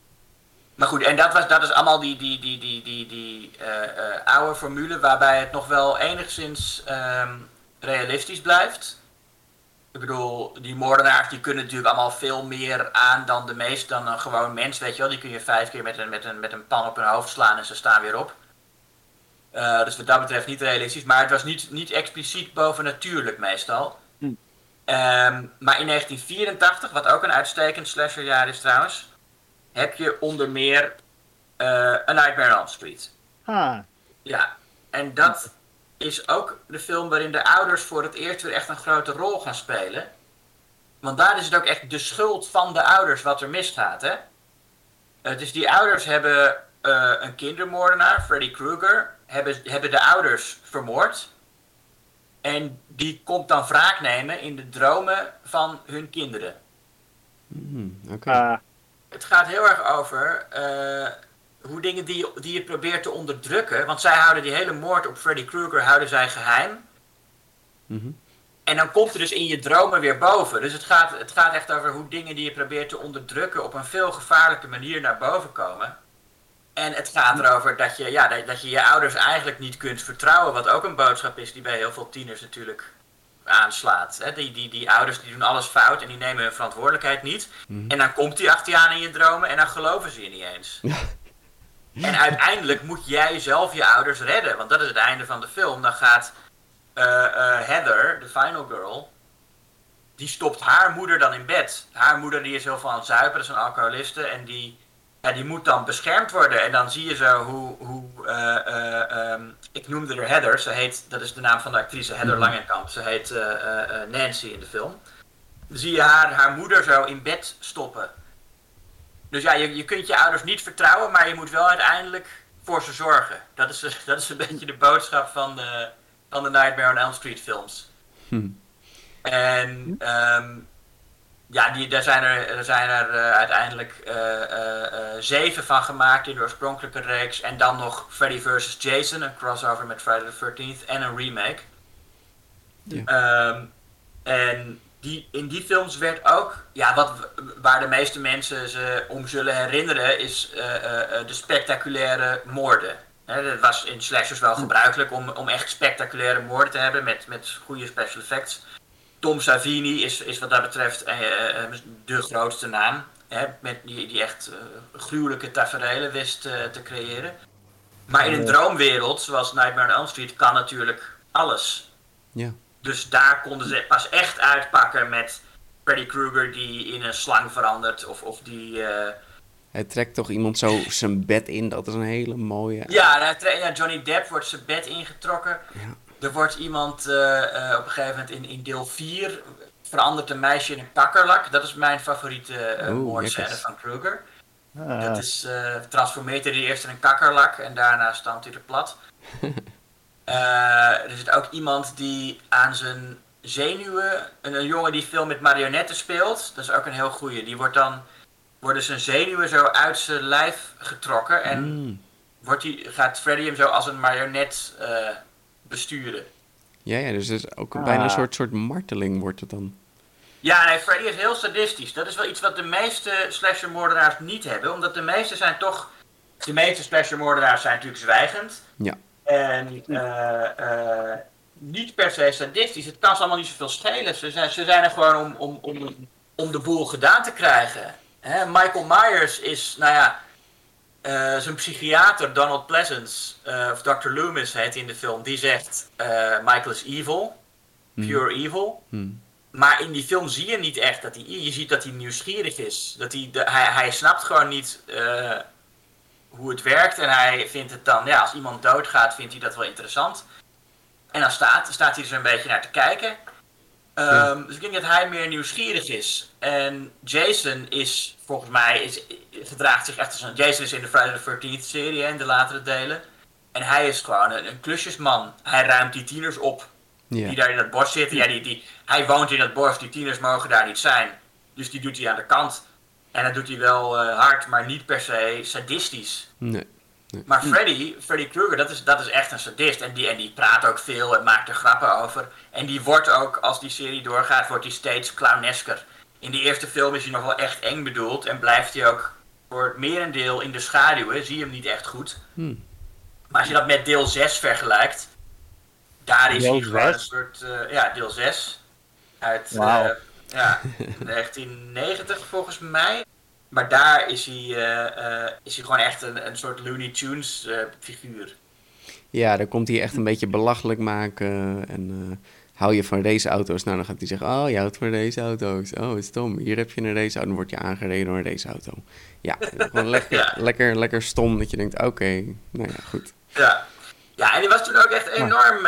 Maar goed, en dat, was, dat is allemaal die, die, die, die, die, die eh, eh, oude formule waarbij het nog wel enigszins ehm, realistisch blijft. Ik bedoel, die moordenaars die kunnen natuurlijk allemaal veel meer aan dan de meest, dan een gewoon mens, weet je wel. Die kun je vijf keer met een, met een, met een pan op hun hoofd slaan en ze staan weer op. Dus wat dat betreft niet realistisch, maar het was niet, niet expliciet bovennatuurlijk meestal. Hm. Ehm, maar in 1984, wat ook een uitstekend slasherjaar is trouwens, heb je onder meer eh A Nightmare on Elm Street. ah, Ja, en dat is ook de film waarin de ouders voor het eerst weer echt een grote rol gaan spelen. Want daar is het ook echt de schuld van de ouders wat er misgaat, hè? Eh, dus die ouders hebben eh, een kindermoordenaar, Freddy Krueger, hebben, hebben de ouders vermoord. En die komt dan wraak nemen in de dromen van hun kinderen. Oké. Ah, Het gaat heel erg over eh, hoe dingen die, die je probeert te onderdrukken. Want zij houden die hele moord op Freddy Krueger houden zij geheim. Mhm. En dan komt er dus in je dromen weer boven. Dus het gaat, het gaat echt over hoe dingen die je probeert te onderdrukken op een veel gevaarlijke manier naar boven komen. En het gaat erover dat je, ja, dat, je je ouders eigenlijk niet kunt vertrouwen. Wat ook een boodschap is die bij heel veel tieners natuurlijk aanslaat. Hè? Die, die, die ouders die doen alles fout en die nemen hun verantwoordelijkheid niet. En dan komt die achter je aan in je dromen en dan geloven ze je niet eens. En uiteindelijk moet jij zelf je ouders redden. Want dat is het einde van de film. Dan gaat eh, eh, Heather, de final girl, die stopt haar moeder dan in bed. Haar moeder die is heel veel aan het zuipen, dat is een alcoholiste. En die, ja, die moet dan beschermd worden. En dan zie je zo hoe, hoe eh, eh, ehm, ik noemde haar Heather. Ze heet, dat is de naam van de actrice, Heather Langenkamp. Ze heet eh, Nancy in de film. Dan zie je haar, haar moeder zo in bed stoppen. Dus ja, je, je kunt je ouders niet vertrouwen, maar je moet wel uiteindelijk voor ze zorgen. Dat is, dat is een beetje de boodschap van de, van de Nightmare on Elm Street films. Hm. En ehm, ja, die, daar zijn er, er, zijn er eh, uiteindelijk eh, eh, zeven van gemaakt in de oorspronkelijke reeks. En dan nog Freddy vs. Jason, een crossover met Friday the 13th en een remake. Ja. Ehm, en die, in die films werd ook, ja, wat, waar de meeste mensen ze om zullen herinneren, is de spectaculaire moorden. Hè, dat was in slashers wel gebruikelijk om, om echt spectaculaire moorden te hebben met, met goede special effects. Tom Savini is, is wat dat betreft eh, eh, de grootste naam. Hè, met die, die echt eh, gruwelijke tafereelen wist te creëren. Maar in een droomwereld, zoals Nightmare on Elm Street, kan natuurlijk alles. Ja. Dus daar konden ze pas echt uitpakken met Freddy Krueger die in een slang verandert. Of, of die. Hij trekt toch iemand zo zijn bed in. Dat is een hele mooie. Ja, Johnny Depp wordt zijn bed ingetrokken. Ja. Er wordt iemand eh, eh, op een gegeven moment in, in deel 4 verandert een meisje in een kakkerlak. Dat is mijn favoriete eh Oeh, moordscène van Krueger. ah, Dat is, eh transformeert hij eerst in een kakkerlak en daarna stampt hij er plat. Eh, er zit ook iemand die aan zijn zenuwen, een, een jongen die veel met marionetten speelt, dat is ook een heel goeie. Die wordt dan, worden zijn zenuwen zo uit zijn lijf getrokken en Mm. wordt die, gaat Freddy hem zo als een marionet eh, besturen. Ja, ja, dus het is ook Ah. bijna een soort, soort marteling wordt het dan. Ja, nee, Freddy is heel sadistisch. Dat is wel iets wat de meeste slashermoordenaars niet hebben. Omdat de meeste zijn toch... De meeste slashermoordenaars zijn natuurlijk zwijgend. Ja. En eh, eh, niet per se sadistisch. Het kan ze allemaal niet zoveel schelen. Ze zijn, ze zijn er gewoon om, om, om, om de boel gedaan te krijgen. Hè, Michael Myers is, nou ja... eh, zijn psychiater Donald Pleasance, eh, of Dr. Loomis heet in de film, die zegt eh, Michael is evil, pure evil. Hm. Maar in die film zie je niet echt dat hij. Je ziet dat hij nieuwsgierig is. Dat hij, de, hij, hij snapt gewoon niet hoe het werkt. En hij vindt het dan, ja, als iemand doodgaat, vindt hij dat wel interessant. En dan staat, staat hij er zo'n beetje naar te kijken. Ehm, Dus ik denk dat hij meer nieuwsgierig is. En Jason is, volgens mij, is, gedraagt zich echt als een. Jason is in de Friday the 13th serie, in de latere delen. En hij is gewoon een, een klusjesman. Hij ruimt die tieners op Ja. die daar in dat bos zitten. Ja, die, die, hij woont in dat bos, die tieners mogen daar niet zijn. Dus die doet hij aan de kant. En dat doet hij wel eh, hard, maar niet per se sadistisch. Nee. Maar Freddy, Freddy Krueger, dat is, dat is echt een sadist. En die, en die praat ook veel en maakt er grappen over. En die wordt ook, als die serie doorgaat, wordt hij steeds clownesker. In die eerste film is hij nog wel echt eng bedoeld. En blijft hij ook voor het merendeel in de schaduwen. Zie je hem niet echt goed. Hm. Maar als je dat met deel 6 vergelijkt, daar is Deel hij gewoon een 6? soort, eh, ja, deel 6. Uit eh, ja, 1990 volgens mij. Maar daar is hij, eh, eh, is hij gewoon echt een, een soort Looney Tunes eh, figuur. Ja, dan komt hij echt een beetje belachelijk maken. En hou je van raceauto's? Nou, dan gaat hij zeggen: Oh, je houdt van raceauto's. Oh, stom. Hier heb je een raceauto. Dan word je aangereden door een raceauto. Ja, gewoon lekker, Ja. lekker, lekker stom. Dat je denkt: Oké, nou ja, goed. Ja. ja, en die was toen ook echt enorm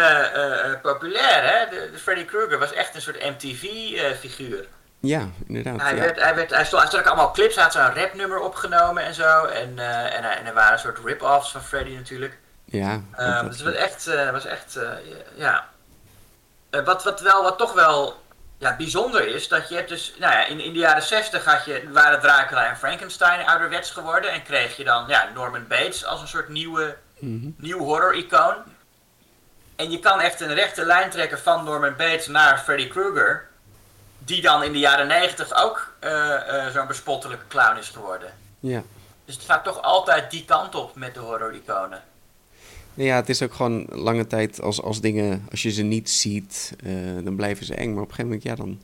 populair. Hè? De, de Freddy Krueger was echt een soort MTV-figuur. Ja, inderdaad. Hij, ja. werd, hij, werd, hij, stond, hij stond allemaal clips, hij had zo'n rapnummer opgenomen en zo. En, eh, en, en er waren een soort rip-offs van Freddy natuurlijk. Ja, dat- dus het was echt, eh, was echt eh, ja. Wat, wat, wel, wat toch wel ja, bijzonder is, dat je hebt dus, nou ja, in, in de jaren 60 had je, waren Dracula en Frankenstein ouderwets geworden. En kreeg je dan ja, Norman Bates als een soort nieuwe, Mhm. nieuw horror-icoon. En je kan echt een rechte lijn trekken van Norman Bates naar Freddy Krueger. Die dan in de jaren 90 ook eh, eh, zo'n bespottelijke clown is geworden. ja. Dus het gaat toch altijd die kant op met de horror-iconen. Ja, het is ook gewoon lange tijd als, als dingen, als je ze niet ziet, eh, dan blijven ze eng. Maar op een gegeven moment, ja, dan,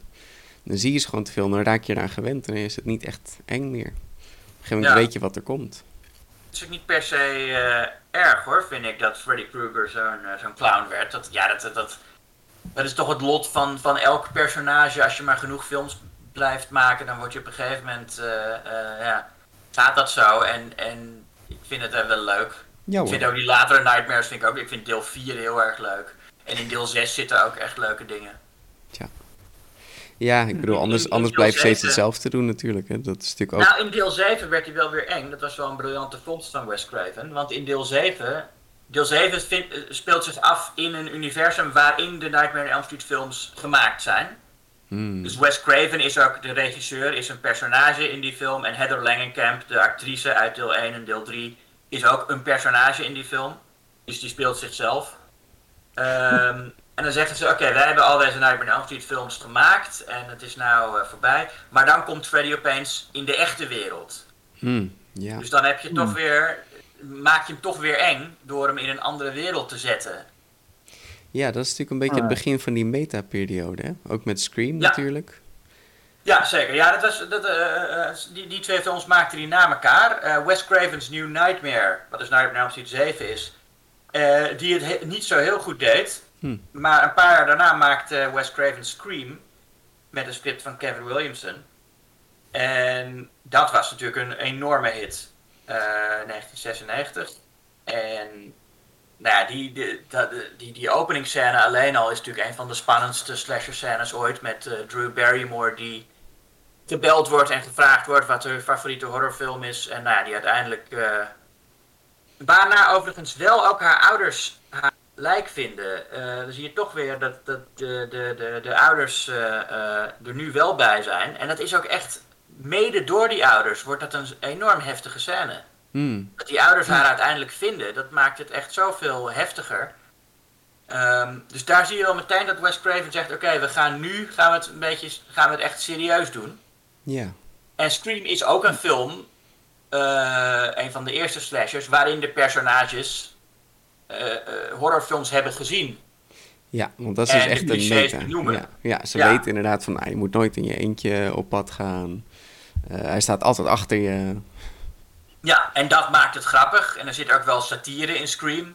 dan zie je ze gewoon te veel. Dan raak je eraan gewend en dan is het niet echt eng meer. Op een gegeven moment Ja. weet je wat er komt. Het is ook niet per se erg hoor, vind ik, dat Freddy Krueger zo'n zo'n clown werd. Dat, ja, dat, dat, dat, is toch het lot van, van elk personage. Als je maar genoeg films blijft maken, dan word je op een gegeven moment, eh, eh, ja, gaat dat zo. En, en ik vind het eh, wel leuk. Ja Ik vind ook die latere Nightmares, vind ik ook, ik vind deel 4 heel erg leuk. En in deel 6 zitten ook echt leuke dingen. Ja, ik bedoel, anders, anders deel blijf je steeds hetzelfde doen natuurlijk. Hè. Dat is natuurlijk ook... Nou, in deel 7 werd hij wel weer eng. Dat was wel een briljante vondst van Wes Craven. Want in deel 7... Deel 7 vind- eh, speelt zich af in een universum waarin de Nightmare on Elm Street films gemaakt zijn. Hmm, Dus Wes Craven is ook de regisseur, is een personage in die film. En Heather Langenkamp, de actrice uit deel 1 en deel 3, is ook een personage in die film. Dus die speelt zichzelf. Ehm, en dan zeggen ze, oké, wij hebben al deze Nightmare on Elm Street films gemaakt. En het is nou eh, voorbij. Maar dan komt Freddy opeens in de echte wereld. hmm, ja. Dus dan heb je toch weer, maak je hem toch weer eng door hem in een andere wereld te zetten. ja, dat is natuurlijk een beetje het Ah. begin van die meta-periode. hè. Ook met Scream Ja. natuurlijk. Ja, zeker. Ja, dat was, dat, eh, eh, die, die twee films maakten die na elkaar. Eh, Wes Craven's New Nightmare, wat dus Nightmare on Elm Street 7 is, eh, die het he- niet zo heel goed deed. Hm. Maar een paar jaar daarna maakte Wes Craven Scream met een script van Kevin Williamson. En dat was natuurlijk een enorme hit. Eh 1996. En nou ja, die, die, die, die alleen al is natuurlijk een van de spannendste slasher scènes ooit. Met eh, Drew Barrymore die gebeld wordt en gevraagd wordt wat haar favoriete horrorfilm is. En nou ja, die uiteindelijk... eh waarna overigens wel ook haar ouders haar lijk vinden. Eh, dan zie je toch weer dat, dat de, de, de, de ouders eh, eh, er nu wel bij zijn. En dat is ook echt, mede door die ouders, wordt dat een enorm heftige scène. Hmm, Dat die ouders haar uiteindelijk vinden, dat maakt het echt zoveel heftiger. Ehm, dus daar zie je wel meteen dat Wes Craven zegt: Oké, we gaan nu gaan we het een beetje gaan we het echt serieus doen. ja. En Scream is ook een film, eh, een van de eerste slashers, waarin de personages eh, eh, horrorfilms hebben gezien. Ja, want dat is En dus echt een meta. Ja, ja, ze Ja. weten inderdaad van, ah, je moet nooit in je eentje op pad gaan. Eh, hij staat altijd achter je. Ja, en dat maakt het grappig. En er zit ook wel satire in Scream.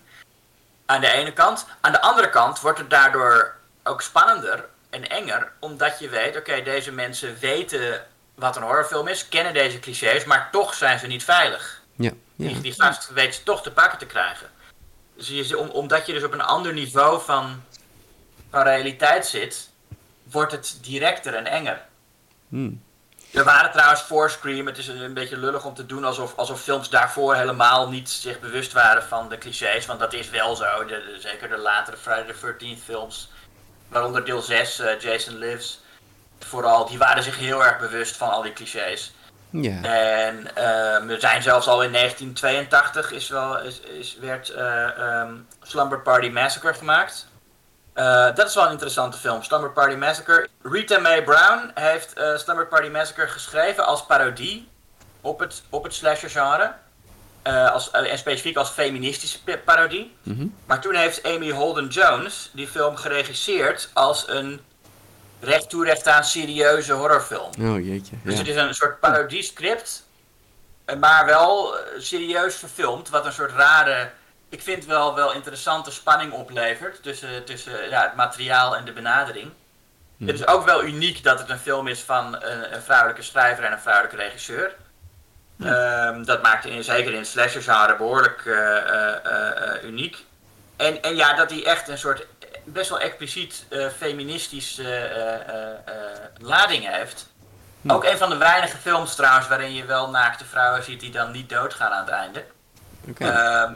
Aan de ene kant. Aan de andere kant wordt het daardoor ook spannender en enger. Omdat je weet, oké, deze mensen weten wat een horrorfilm is, kennen deze clichés, maar toch zijn ze niet veilig. Ja, ja. Die, die gast weet ze toch te pakken te krijgen. Dus je, om, omdat je dus op een ander niveau van, van realiteit zit, wordt het directer en enger. Hmm. Er waren trouwens voor Scream, het is een, beetje lullig om te doen alsof, alsof films daarvoor helemaal niet zich bewust waren van de clichés. Want dat is wel zo, de, de- zeker de latere Friday the 13th films. Waaronder deel 6, eh, Jason Lives. Vooral, die waren zich heel erg bewust van al die clichés. Ja, En ehm, er zijn zelfs al in 1982 is wel, is, is, werd eh, ehm, Slumber Party Massacre gemaakt. Eh, dat is wel een interessante film, Slumber Party Massacre. Rita Mae Brown heeft eh, Slumber Party Massacre geschreven als parodie op het, op het slasher genre. Eh, als, en specifiek als feministische pa- parodie. Mhm. Maar toen heeft Amy Holden Jones die film geregisseerd als een recht toe recht aan serieuze horrorfilm. oh jeetje. Dus het is een soort parodie-script, eh, maar wel serieus verfilmd. Wat een soort rare, ik vind wel, wel interessante spanning oplevert tussen, tussen ja, het materiaal en de benadering. Het is ook wel uniek dat het een film is van een, een vrouwelijke schrijver en een vrouwelijke regisseur. Ehm, dat maakt in, zeker in slasher genre behoorlijk eh, eh, eh, eh, uniek. En, en ja, dat hij echt een soort best wel expliciet eh, feministische eh, eh, eh, lading heeft. Hm. Ook een van de weinige films trouwens waarin je wel naakte vrouwen ziet die dan niet doodgaan aan het einde. Oké. Ehm,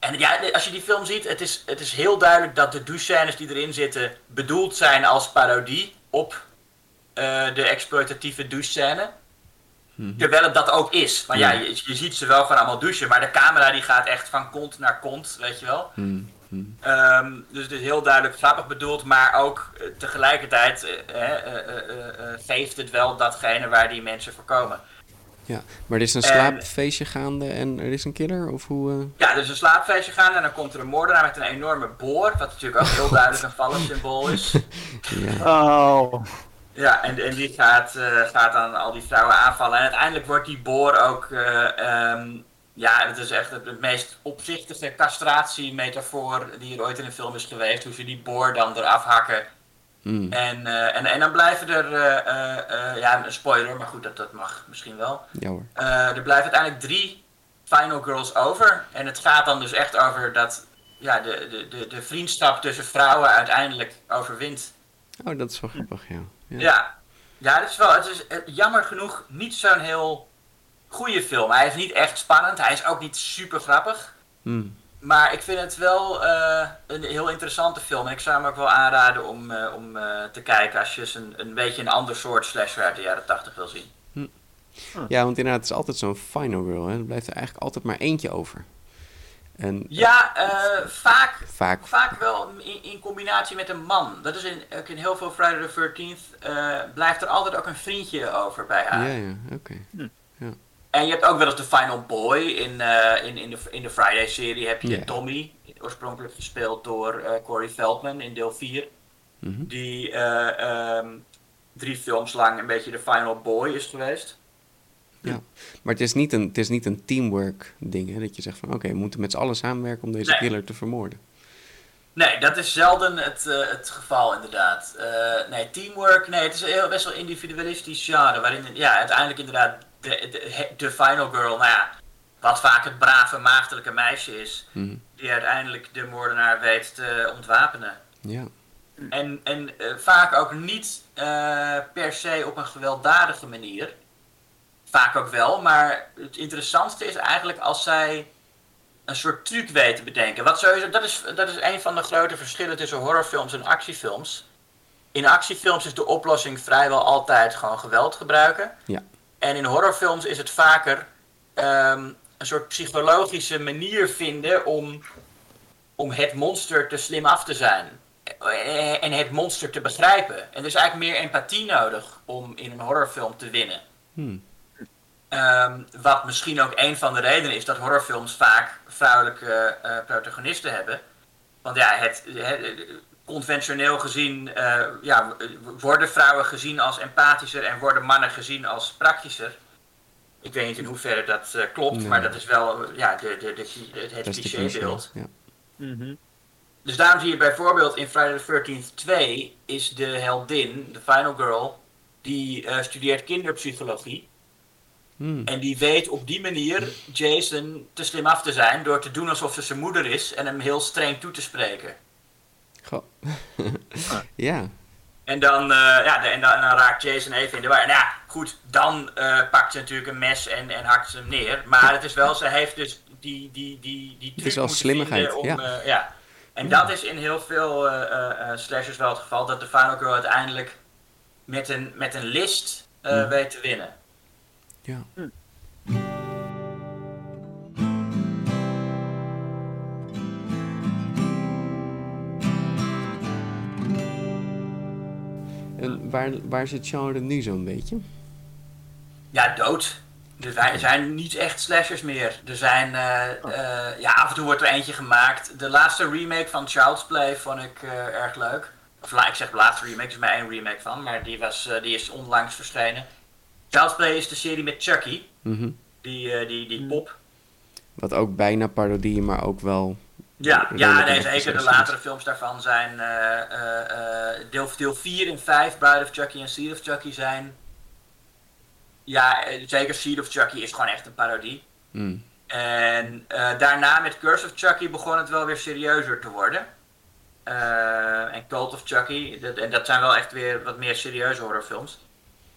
en ja, als je die film ziet, het is, het is heel duidelijk dat de douchescènes die erin zitten bedoeld zijn als parodie op eh, de exploitatieve douchescène. Mhm. Terwijl het dat ook is. Maar ja, Ja. je, je ziet ze wel gewoon allemaal douchen, maar de camera die gaat echt van kont naar kont, weet je wel. Hm, hm. Ehm, dus het is heel duidelijk grappig bedoeld, maar ook eh, tegelijkertijd eh, eh, geeft het wel datgene waar die mensen voor komen. Ja, maar er is een En- slaapfeestje gaande en er is een killer? Of hoe... eh? Ja, er is een slaapfeestje gaan en dan komt er een moordenaar met een enorme boor, wat natuurlijk ook heel duidelijk een vallensymbool is. Ja. Oh. Ja, en, en die gaat, eh, gaat dan al die vrouwen aanvallen. En uiteindelijk wordt die boor ook, eh, ehm, ja, het is echt het, het meest opzichtige castratiemetafoor die er ooit in een film is geweest. Hoe ze die boor dan eraf hakken. Hm, En, eh, en, en dan blijven er, eh, eh, ja, een spoiler, maar goed, dat, dat mag misschien wel. ja hoor. Er blijven uiteindelijk drie Final Girls over. En het gaat dan dus echt over dat ja, de, de, de, de vriendschap tussen vrouwen uiteindelijk overwint. Oh, dat is wel grappig, ja. Ja. Ja, ja het is wel, het is jammer genoeg niet zo'n heel goede film. Hij is niet echt spannend, hij is ook niet super grappig. Hm. Maar ik vind het wel eh, een heel interessante film. En ik zou hem ook wel aanraden om, eh, om eh, te kijken als je eens een, een beetje een ander soort slasher uit de jaren 80 wil zien. Ja, want inderdaad, het is altijd zo'n final girl. Hè. Er blijft er eigenlijk altijd maar eentje over. En Ja, eh, vaak, vaak... vaak wel in, in combinatie met een man. Dat is in, ook in heel veel Friday the 13th eh, blijft er altijd ook een vriendje over bij haar. Ja, ja, oké. En je hebt ook wel eens de Final Boy in, eh, in, in, de, in de Friday-serie heb je Ja. Tommy, oorspronkelijk gespeeld door eh, Corey Feldman in deel 4. Mhm. Die eh, ehm, drie films lang een beetje de Final Boy is geweest. Maar het is niet een, het is niet een teamwork ding, hè? Dat je zegt van, oké, we moeten met z'n allen samenwerken om deze Nee. killer te vermoorden. Nee, dat is zelden het, het geval inderdaad. Nee, teamwork, nee, het is heel, best wel individualistisch genre. Waarin ja, uiteindelijk inderdaad de, de, de final girl, nou ja, wat vaak het brave maagdelijke meisje is, Mhm. die uiteindelijk de moordenaar weet te ontwapenen. Ja. En, en eh, vaak ook niet eh, per se op een gewelddadige manier. Vaak ook wel, maar het interessantste is eigenlijk als zij een soort truc weten te bedenken. Wat sowieso, dat, is, dat is een van de grote verschillen tussen horrorfilms en actiefilms. In actiefilms is de oplossing vrijwel altijd gewoon geweld gebruiken. Ja. En in horrorfilms is het vaker ehm, een soort psychologische manier vinden om, om het monster te slim af te zijn. Eh, En het monster te begrijpen. En er is eigenlijk meer empathie nodig om in een horrorfilm te winnen. Hm. Ehm, wat misschien ook een van de redenen is dat horrorfilms vaak vrouwelijke eh, protagonisten hebben. Want ja, het, het- conventioneel gezien eh, ja, worden vrouwen gezien als empathischer en worden mannen gezien als praktischer. Ik weet niet in hoeverre dat eh, klopt, Nee. maar dat is wel ja, de, de, de, het, clichébeeld. cliché, Ja. Mhm. Dus daarom zie je bijvoorbeeld in Friday the 13th 2 is de heldin, de final girl, die eh, studeert kinderpsychologie. Hm. En die weet op die manier Jason te slim af te zijn door te doen alsof ze zijn moeder is en hem heel streng toe te spreken. Goh. ja. En dan, eh, ja, de- en dan, en dan raakt Jason even in de war. En ja, goed, dan eh, pakt ze natuurlijk een mes en, en hakt ze hem neer. Maar het is wel, ze heeft dus die, die, die, die truc is wel slimmigheid, om, ja. eh, ja. En dat is in heel veel eh, eh, eh, slashers wel het geval, dat de Final Girl uiteindelijk met een, met een list eh, Hmm. weet te winnen. Ja. En waar, waar zit genre nu zo'n beetje? Ja, dood. Er zijn, er zijn niet echt slashers meer. Er zijn, eh, eh, ja, af en toe wordt er eentje gemaakt. De laatste remake van Child's Play vond ik eh, erg leuk. Of ik zeg de laatste remake, er is maar één remake van, maar die, was, eh, die is onlangs verschenen. Child's Play is de serie met Chucky, Mhm. die, eh, die, die pop. Wat ook bijna parodie, maar ook wel... Ja, ja nee, zeker. De latere films daarvan zijn eh, eh, eh, deel, deel 4 en 5, Bride of Chucky en Seed of Chucky zijn. Ja, zeker Seed of Chucky is gewoon echt een parodie. Mm. En daarna met Curse of Chucky begon het wel weer serieuzer te worden. en Cult of Chucky. Dat, en dat zijn wel echt weer wat meer serieuze horrorfilms.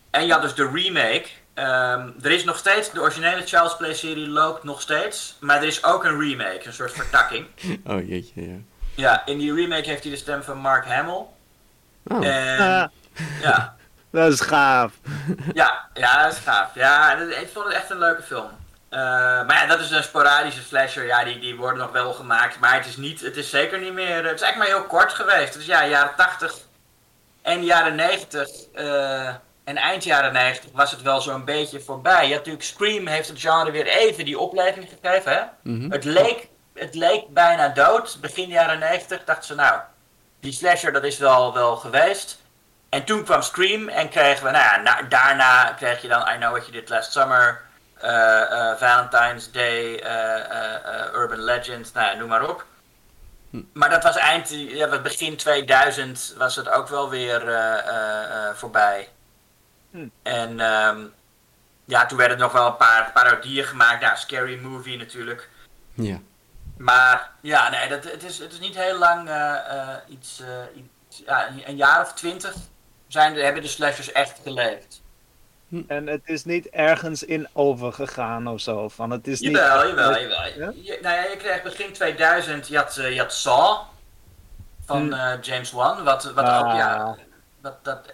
En je had dus de remake. Ehm, er is nog steeds, de originele Child's Play serie loopt nog steeds. Maar er is ook een remake, een soort vertakking. Oh jeetje, ja. Ja, in die remake heeft hij de stem van Mark Hamill. Oh, En, Ah, ja, dat is gaaf. ja, ja, dat is gaaf. Ja, dat- ik vond het echt een leuke film. Eh, maar ja, dat is een sporadische slasher. Ja, die, die worden nog wel gemaakt. Maar het is, niet, het is zeker niet meer... Het is eigenlijk maar heel kort geweest. Dus ja, jaren 80 en jaren 90 eh, en eind jaren 90 was het wel zo'n beetje voorbij. Ja, natuurlijk, Scream heeft het genre weer even die opleving gegeven. Hè? mhm. Het, leek, het leek bijna dood. Begin jaren 90 dachten ze, nou, die slasher dat is wel, wel geweest. En toen kwam Scream en kregen we, nou ja, na- daarna kreeg je dan I Know What You Did Last Summer, eh, eh, Valentine's Day, eh, Urban Legend, nou ja, noem maar op. Maar dat was eind, ja, begin 2000 was het ook wel weer voorbij. Hm. En ehm, ja, toen werden er nog wel een paar parodieën gemaakt. Ja, Scary Movie natuurlijk. Ja. Maar ja, nee, dat, het, is, het is niet heel lang eh, eh, iets, eh, iets ja, een jaar of twintig zijn, hebben de slashers echt geleefd. En het is niet ergens in overgegaan of zo. Van, het is niet... Jawel, jawel, jawel. Ja? Je, nou ja, je kreeg begin 2000, je had, je had Saw van Hm. eh, James Wan, wat, wat Ah. ook, ja, dat, dat,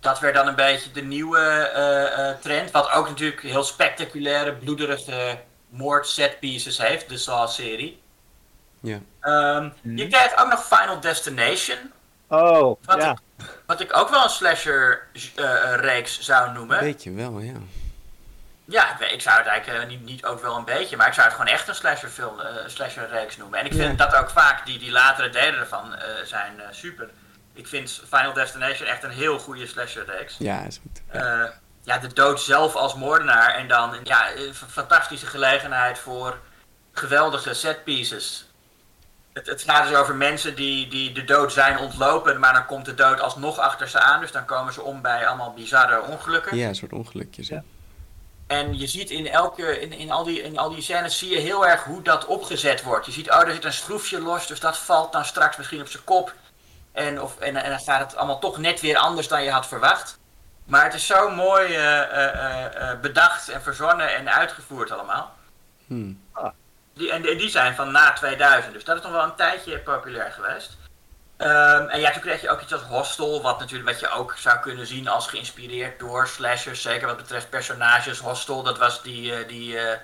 dat werd dan een beetje de nieuwe eh, eh, trend. Wat ook natuurlijk heel spectaculaire, bloederige moord set pieces heeft, de Saw-serie. Ja. Ehm, Hm. Je krijgt ook nog Final Destination, Oh, Wat ja. ik, wat ik ook wel een slasher-reeks zou noemen. Weet je wel, ja. Ja, ik, zou het eigenlijk eh, niet, niet ook wel een beetje, maar ik zou het gewoon echt een slasher-film, eh, slasher-reeks noemen. En ik vind Ja. dat ook vaak, die, die latere delen ervan eh, zijn eh, super. Ik vind Final Destination echt een heel goede slasher-reeks. Ja, is goed. Eh, ja, de dood zelf als moordenaar en dan ja, een f- fantastische gelegenheid voor geweldige setpieces. Het, het gaat dus over mensen die, die de dood zijn ontlopen, maar dan komt de dood alsnog achter ze aan. Dus dan komen ze om bij allemaal bizarre ongelukken. Ja, een soort ongelukjes. Ja. En je ziet in, elke, in, in, al die, in al die scènes zie je heel erg hoe dat opgezet wordt. Je ziet, oh, er zit een schroefje los, dus dat valt dan straks misschien op zijn kop. En, of, en, en dan gaat het allemaal toch net weer anders dan je had verwacht. Maar het is zo mooi eh, eh, eh, bedacht en verzonnen en uitgevoerd allemaal. Hm. Die, en die, die zijn van na 2000, dus dat is nog wel een tijdje populair geweest. Ehm, en ja, toen kreeg je ook iets als Hostel, wat natuurlijk wat je ook zou kunnen zien als geïnspireerd door slashers. Zeker wat betreft personages. Hostel, dat was die, eh, die, eh,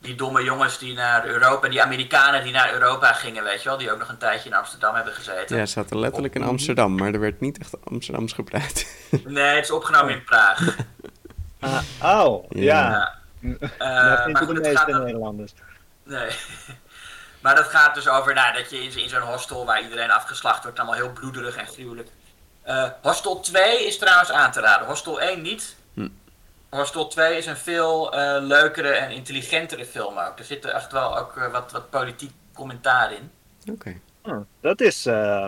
die domme jongens die naar Europa, die Amerikanen die naar Europa gingen, weet je wel. Die ook nog een tijdje in Amsterdam hebben gezeten. Ja, ze zaten letterlijk in Amsterdam, maar er werd niet echt Amsterdams gepraat. Nee, het is opgenomen in Praag. Ah, oh, Ja. ja. Eh, dat vindt de meeste Nederlanders. Nee. Maar dat gaat dus over nou, dat je in, in zo'n hostel waar iedereen afgeslacht wordt, allemaal heel bloederig en gruwelijk. Eh, hostel 2 is trouwens aan te raden. Hostel 1 niet. Hm. Hostel 2 is een veel eh, leukere en intelligentere film ook. Er zit echt wel ook eh, wat, wat politiek commentaar in. Oké. Hm, dat is, eh,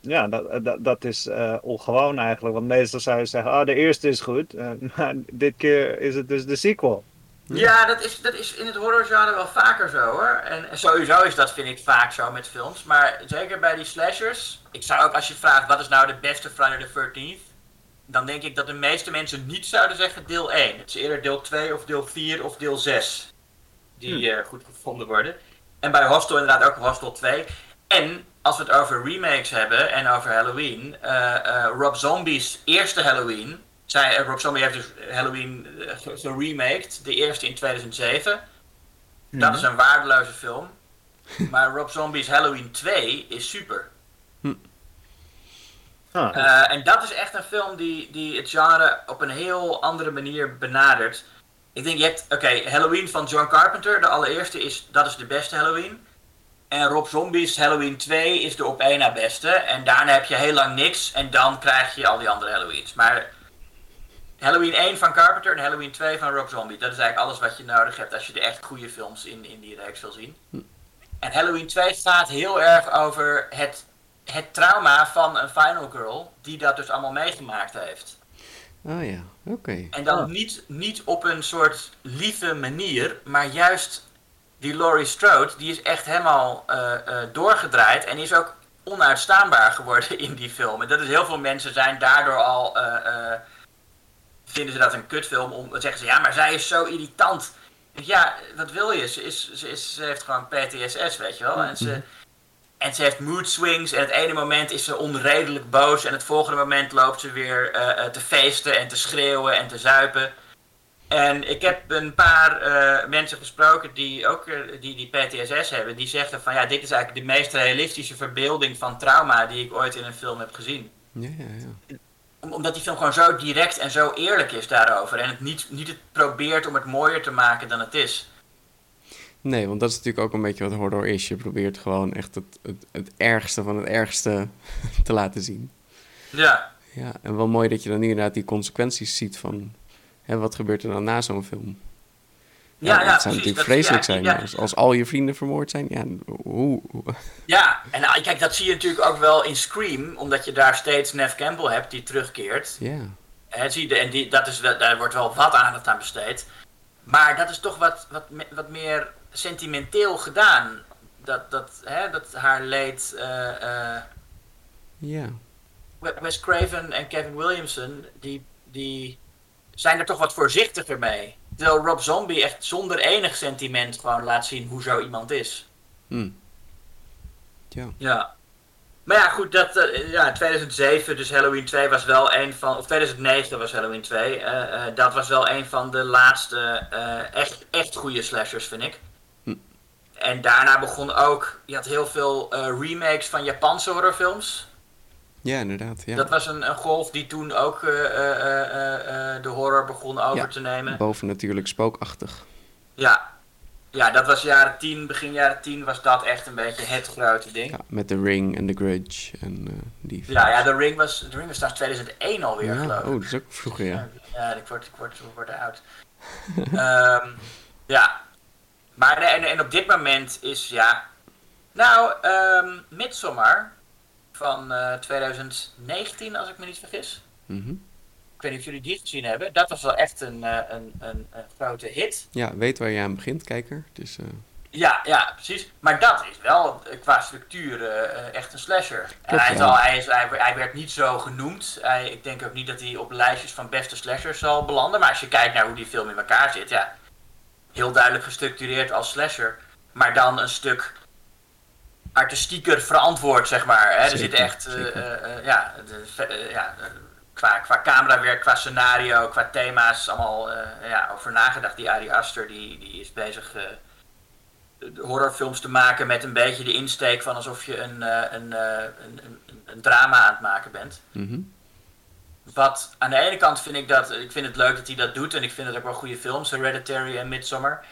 ja, dat, dat, dat is eh, ongewoon eigenlijk. Want meestal zou je zeggen, ah, de eerste is goed. maar dit keer is het dus de sequel. Ja, dat is, dat is in het horrorgenre wel vaker zo hoor. En en sowieso is dat, vind ik, vaak zo met films. Maar zeker bij die slashers. Ik zou ook, als je vraagt wat is nou de beste Friday the 13th, dan denk ik dat de meeste mensen niet zouden zeggen deel 1. Het is eerder deel 2 of deel 4 of deel 6 die eh, goed gevonden worden. En bij Hostel inderdaad ook Hostel 2. En als we het over remakes hebben en over Halloween, eh, eh, Rob Zombie's eerste Halloween. Zij, Rob Zombie heeft dus Halloween ge- geremaked, de eerste in 2007. Dat is een waardeloze film. Maar Rob Zombie's Halloween 2 is super. Ah, Eh, en dat is echt een film die, die het genre op een heel andere manier benadert. Ik denk, je hebt, oké, Halloween van John Carpenter, de allereerste, is, dat is de beste Halloween. En Rob Zombie's Halloween 2 is de op één na beste. En daarna heb je heel lang niks en dan krijg je al die andere Halloweens. Maar Halloween 1 van Carpenter en Halloween 2 van Rob Zombie, dat is eigenlijk alles wat je nodig hebt als je de echt goede films in, in die reeks wil zien. En Halloween 2 gaat heel erg over het, het trauma van een Final Girl die dat dus allemaal meegemaakt heeft. Oh ja, oké. En dan Ah. niet, niet op een soort lieve manier, maar juist die Laurie Strode, die is echt helemaal eh, eh, doorgedraaid en is ook onuitstaanbaar geworden in die film. En dat is heel veel mensen zijn daardoor al. eh, vinden ze dat een kutfilm. Om, dan zeggen ze ja, maar zij is zo irritant. Ja, wat wil je? Ze, is, ze, is, ze heeft gewoon PTSS, weet je wel. En ze, en ze heeft mood swings. En het ene moment is ze onredelijk boos. En het volgende moment loopt ze weer eh, eh, te feesten en te schreeuwen en te zuipen. En ik heb een paar eh, mensen gesproken die ook die, die PTSS hebben. Die zeggen van ja, dit is eigenlijk de meest realistische verbeelding van trauma die ik ooit in een film heb gezien. Ja, ja, ja. Om- omdat die film gewoon zo direct en zo eerlijk is daarover. En het niet, niet het probeert om het mooier te maken dan het is. Nee, want dat is natuurlijk ook een beetje wat horror is. Je probeert gewoon echt het, het, het ergste van het ergste te laten zien. Ja, Ja, en wel mooi dat je dan inderdaad die consequenties ziet van... Hè, wat gebeurt er dan na zo'n film? ja, ja, dat zou precies. natuurlijk Dat- vreselijk ja, zijn. ja. Als, als al je vrienden vermoord zijn, ja, hoe... hoe- Ja, en nou, kijk, dat zie je natuurlijk ook wel in Scream, omdat je daar steeds Nev Campbell hebt die terugkeert. Ja, Hè, zie je, en die, dat is, daar wordt wel wat aandacht aan besteed. Maar dat is toch wat, wat, wat meer sentimenteel gedaan. Dat, dat, hè, dat haar leed. eh, eh, ja. Wes Craven en Kevin Williamson, die, die zijn er toch wat voorzichtiger mee. Terwijl Rob Zombie echt zonder enig sentiment gewoon laat zien hoe zo iemand is. Hm. Ja. Ja. Maar ja, goed, dat, eh, ja, 2007, dus Halloween 2 was wel een van, of 2009 was Halloween 2, eh, eh, dat was wel een van de laatste echt, echt goede slashers, vind ik. En daarna begon ook, je had heel veel eh, remakes van Japanse horrorfilms. ja, inderdaad. Ja. Dat was een, een golf die toen ook eh, eh, de horror begon over Ja. te nemen. Boven natuurlijk spookachtig. Ja. ja, dat was jaren 10, begin jaren 10 was dat echt een beetje het grote ding. Ja, met The Ring en The Grudge en die Ja, ja, The Ring was, The Ring was trouwens 2001 alweer, Ja, geloof ik. Oh, dat is ook vroeger, ja. Ja, ik word, ik word, ik word oud. Ehm, ja. Maar nee, en, en op dit moment is, ja... Nou, ehm Midsommar van eh, 2019, als ik me niet vergis. Mhm. Ik weet niet of jullie die gezien hebben. Dat was wel echt een, eh, een, een, een grote hit. Ja, weet waar je aan begint, kijker. Dus, eh, Ja, ja, precies. Maar dat is wel eh, qua structuur eh, eh, echt een slasher. En hij, is ja. al, hij, is, hij, hij werd niet zo genoemd. Hij, ik denk ook niet dat hij op lijstjes van beste slashers zal belanden. Maar als je kijkt naar hoe die film in elkaar zit, ja. Heel duidelijk gestructureerd als slasher. Maar dan een stuk artistieker verantwoord, zeg maar. Hè? Er zit echt, eh, eh, eh, ja, de, ja qua, qua camerawerk, qua scenario, qua thema's, allemaal ja, over nagedacht. Die Ari Aster, die, die is bezig horrorfilms te maken met een beetje de insteek van alsof je een, een, een, een, een drama aan het maken bent. mhm. Wat aan de ene kant vind ik dat, ik vind het leuk dat hij dat doet en ik vind het ook wel goede films, Hereditary en Midsommar.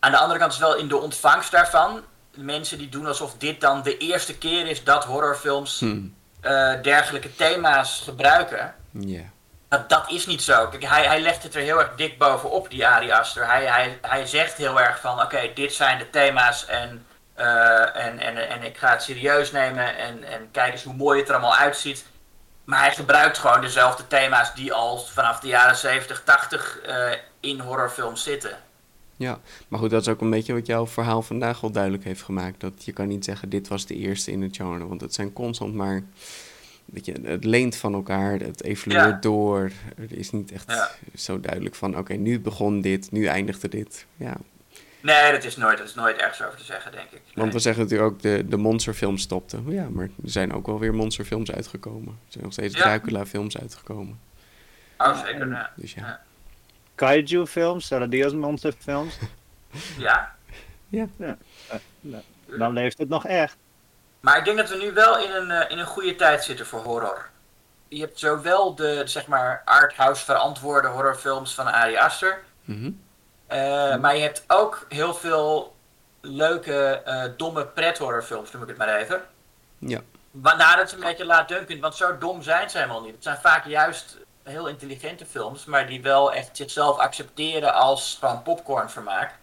Aan de andere kant is wel in de ontvangst daarvan, mensen die doen alsof dit dan de eerste keer is dat horrorfilms Hm. eh, dergelijke thema's gebruiken. Dat, dat is niet zo. Kijk, hij, hij legt het er heel erg dik bovenop, die Ari Aster. Hij, hij, hij zegt heel erg van, oké, dit zijn de thema's en, eh, en, en, en ik ga het serieus nemen en, en kijk eens hoe mooi het er allemaal uitziet. Maar hij gebruikt gewoon dezelfde thema's die al vanaf de jaren 70, 80 eh, in horrorfilms zitten. Ja, maar goed, dat is ook een beetje wat jouw verhaal vandaag al duidelijk heeft gemaakt. Dat je kan niet zeggen, dit was de eerste in het genre. Want het zijn constant maar... Weet je, het leent van elkaar, het evolueert Ja. door. Er is niet echt Ja. zo duidelijk van, oké, nu begon dit, nu eindigde dit. Ja, Nee, dat is nooit, dat is nooit ergens over te zeggen, denk ik. want we Nee. zeggen natuurlijk ook, de, de monsterfilms stopten. Ja, maar er zijn ook wel weer monsterfilms uitgekomen. Er zijn nog steeds Ja. Dracula-films uitgekomen. Oh, zeker, ja. Dus ja, Ja. Kaiju films, stellen die als monsterfilms, ja. dan leeft het nog echt. Maar ik denk dat we nu wel in een, eh, in een goede tijd zitten voor horror. Je hebt zowel de, zeg maar, arthouse verantwoorde horrorfilms van Ari Aster. Mhm. Eh, Maar je hebt ook heel veel leuke, eh, domme pret-horrorfilms, noem ik het maar even. ja. Waarna het een beetje laat dunken, want zo dom zijn ze helemaal niet. Het zijn vaak juist heel intelligente films, maar die wel echt zichzelf accepteren als gewoon popcornvermaak.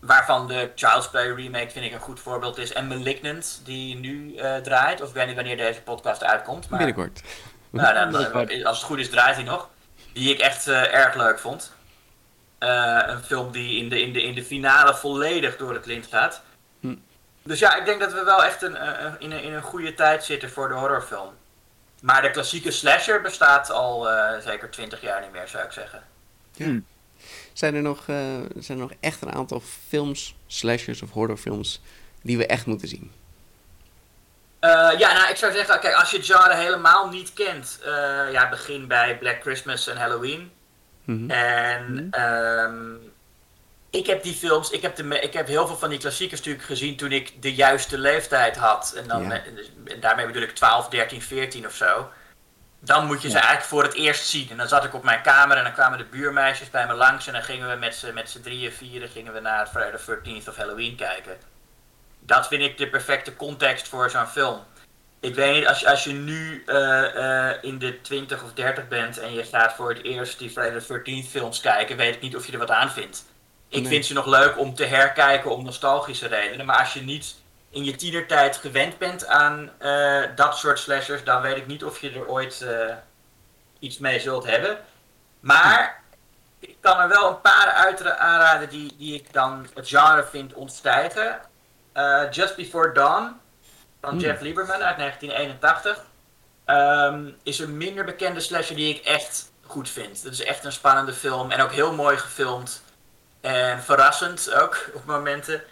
Waarvan de Child's Play remake vind ik een goed voorbeeld is. En Malignant, die nu eh, draait. Of ik weet niet wanneer deze podcast uitkomt. Maar Binnenkort. nou, dan, als het goed is, draait hij nog. Die ik echt erg leuk vond. Eh, een film die in de, in, de, in de finale volledig door het lint gaat. Hm. Dus ja, ik denk dat we wel echt een, eh, in, een, in een goede tijd zitten voor de horrorfilm. Maar de klassieke slasher bestaat al eh, zeker 20 jaar niet meer, zou ik zeggen. Zijn er nog, eh, zijn er nog echt een aantal films, slashers of horrorfilms, die we echt moeten zien? Eh, ja, nou, ik zou zeggen, kijk, als je het genre helemaal niet kent, eh, ja, begin bij Black Christmas en Halloween. Mhm. En ehm, ik heb die films, ik heb, de, ik heb heel veel van die klassiekers natuurlijk gezien toen ik de juiste leeftijd had. En dan, Ja. en daarmee bedoel ik 12, 13, 14 of zo. Dan moet je ze Ja. eigenlijk voor het eerst zien. En dan zat ik op mijn kamer en dan kwamen de buurmeisjes bij me langs. En dan gingen we met z'n, met z'n drieën, vieren, gingen we naar Friday the 13th of Halloween kijken. Dat vind ik de perfecte context voor zo'n film. Ik weet niet, als je, als je nu eh, eh, in de 20 of 30 bent en je gaat voor het eerst die Friday the 13th films kijken, weet ik niet of je er wat aan vindt. Ik Nee. vind ze nog leuk om te herkijken om nostalgische redenen. Maar als je niet in je tienertijd gewend bent aan eh, dat soort slashers, dan weet ik niet of je er ooit iets mee zult hebben. Maar ik kan er wel een paar uit aanraden die, die ik dan het genre vind ontstijgen. Just Before Dawn van Hmm. Jeff Lieberman uit 1981 ehm, is een minder bekende slasher die ik echt goed vind. Dat is echt een spannende film en ook heel mooi gefilmd. En verrassend ook op momenten.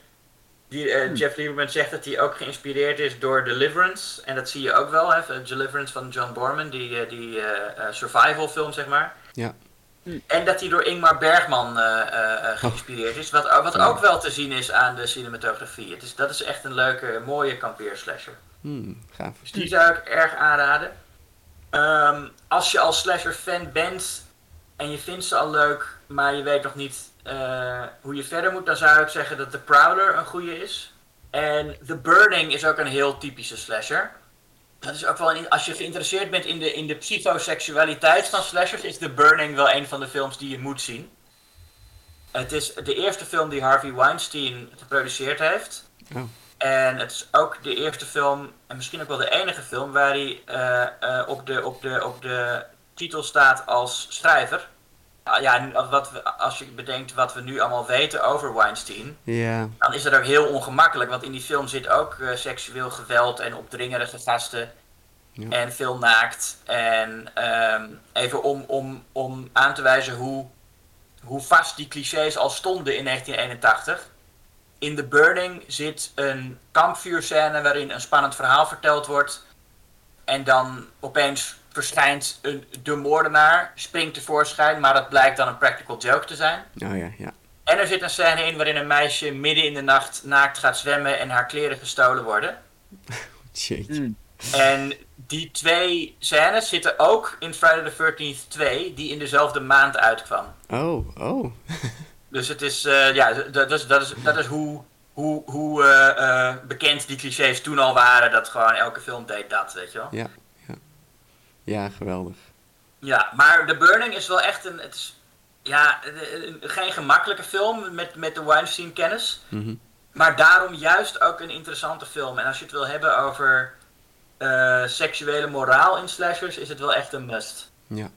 Die, eh, Jeff Lieberman zegt dat hij ook geïnspireerd is door Deliverance. En dat zie je ook wel, hè, Deliverance van John Borman, die, eh, die eh, survival film zeg maar. Ja. En dat hij door Ingmar Bergman eh, eh, eh, geïnspireerd is. Wat, wat ook wel te zien is aan de cinematografie. Het is, dat is echt een leuke, mooie kampeerslasher. Hmm, gaaf. Dus die zou ik erg aanraden. Ehm, als je als slasher fan bent en je vindt ze al leuk, maar je weet nog niet hoe je verder moet, dan zou ik zeggen dat The Prowler een goede is. En The Burning is ook een heel typische slasher. Dat is ook wel een, als je geïnteresseerd bent in de, in de psychoseksualiteit van slashers, is The Burning wel een van de films die je moet zien. Het is de eerste film die Harvey Weinstein geproduceerd heeft. Oh. En het is ook de eerste film, en misschien ook wel de enige film, waar hij eh, eh, op, de, op, de, op de titel staat als schrijver. Ah, ja, wat we, als je bedenkt wat we nu allemaal weten over Weinstein, Ja, dan is dat ook heel ongemakkelijk. Want in die film zit ook eh, seksueel geweld en opdringerige gasten. Ja. En veel naakt. En ehm, even om, om, om aan te wijzen hoe, hoe vast die clichés al stonden in 1981. In The Burning zit een kampvuurscène waarin een spannend verhaal verteld wordt. En dan opeens verschijnt een, de moordenaar, springt tevoorschijn, maar dat blijkt dan een practical joke te zijn. oh ja, ja. En er zit een scène in waarin een meisje midden in de nacht naakt gaat zwemmen en haar kleren gestolen worden. Jeetje. Mm. En die twee scènes zitten ook in Friday the 13th 2, die in dezelfde maand uitkwam. Oh, oh. Dus het is, eh, ja, dat is, dat is, dat is hoe, hoe, hoe eh, eh, bekend die clichés toen al waren, dat gewoon elke film deed dat, weet je wel. Ja, ja. Ja, geweldig. Ja, maar The Burning is wel echt een, het is, ja, geen gemakkelijke film met, met de Weinstein-kennis. Mhm. Maar daarom juist ook een interessante film. En als je het wil hebben over eh, seksuele moraal in slashers, is het wel echt een must. Ja,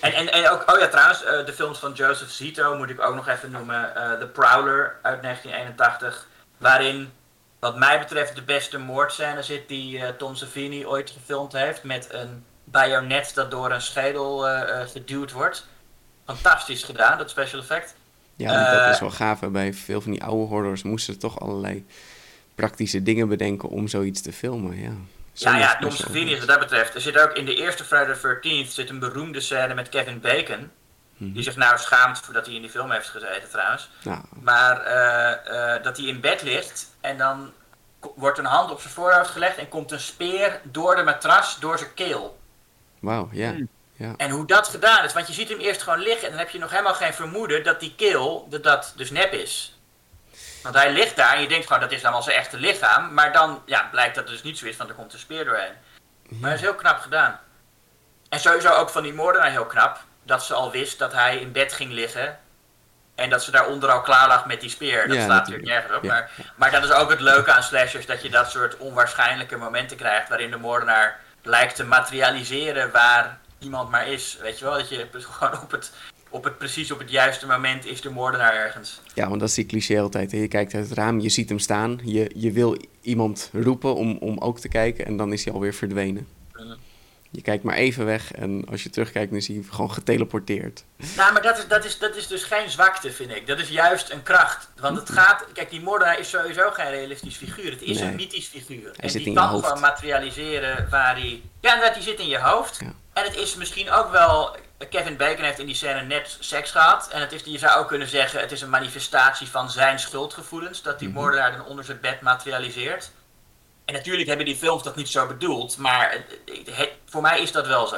En, en, en ook, oh ja, trouwens, eh, de films van Joseph Zito moet ik ook nog even noemen. eh The Prowler uit 1981. Waarin, wat mij betreft, de beste moordscène zit die eh, Tom Savini ooit gefilmd heeft. Met een bajonet dat door een schedel eh, eh, geduwd wordt. Fantastisch gedaan, dat special effect. ja dat is wel gaaf. Bij veel van die oude horrors moesten ze toch allerlei praktische dingen bedenken om zoiets te filmen. Ja, Ja, ja, Tom Savini wat dat betreft. Er zit ook in de eerste Friday the 13th zit een beroemde scène met Kevin Bacon. Mhm. Die zich nou schaamt voordat hij in die film heeft gezeten trouwens. Nou, Maar eh, eh, dat hij in bed ligt en dan wordt een hand op zijn voorhoofd gelegd en komt een speer door de matras, door zijn keel. wauw, ja. Hmm. Ja, En hoe dat gedaan is, want je ziet hem eerst gewoon liggen en dan heb je nog helemaal geen vermoeden dat die keel, dat dat dus nep is. Want hij ligt daar en je denkt gewoon dat is dan wel zijn echte lichaam, maar dan ja, blijkt dat het dus niet zo is, want er komt een speer doorheen. Maar dat is heel knap gedaan. En sowieso ook van die moordenaar heel knap, dat ze al wist dat hij in bed ging liggen en dat ze daaronder al klaar lag met die speer. Dat Ja, slaat natuurlijk. nergens op. Ja, Maar, maar dat is ook het leuke aan slashers, dat je dat soort onwaarschijnlijke momenten krijgt waarin de moordenaar lijkt te materialiseren waar iemand maar is. Weet je wel, dat je gewoon op het op het, precies op het juiste moment is de moordenaar ergens. Ja, want dat is die cliché altijd. Je kijkt uit het raam, je ziet hem staan. Je, je wil iemand roepen om, om ook te kijken en dan is hij alweer verdwenen. Mhm. Je kijkt maar even weg en als je terugkijkt, dan is hij gewoon geteleporteerd. Nou, maar dat is, dat, is, dat is dus geen zwakte, vind ik. Dat is juist een kracht. Want het gaat... Kijk, die moordenaar is sowieso geen realistisch figuur. Het is Nee. een mythisch figuur. Hij en zit die in je kan hoofd. gewoon materialiseren waar hij... Ja, inderdaad, die zit in je hoofd. Ja. En het is misschien ook wel... Kevin Bacon heeft in die scène net seks gehad. En het is, je zou ook kunnen zeggen, het is een manifestatie van zijn schuldgevoelens. Dat die Mhm. moordenaar dan onder zijn bed materialiseert. En natuurlijk hebben die films dat niet zo bedoeld. Maar het- het- voor mij is dat wel zo.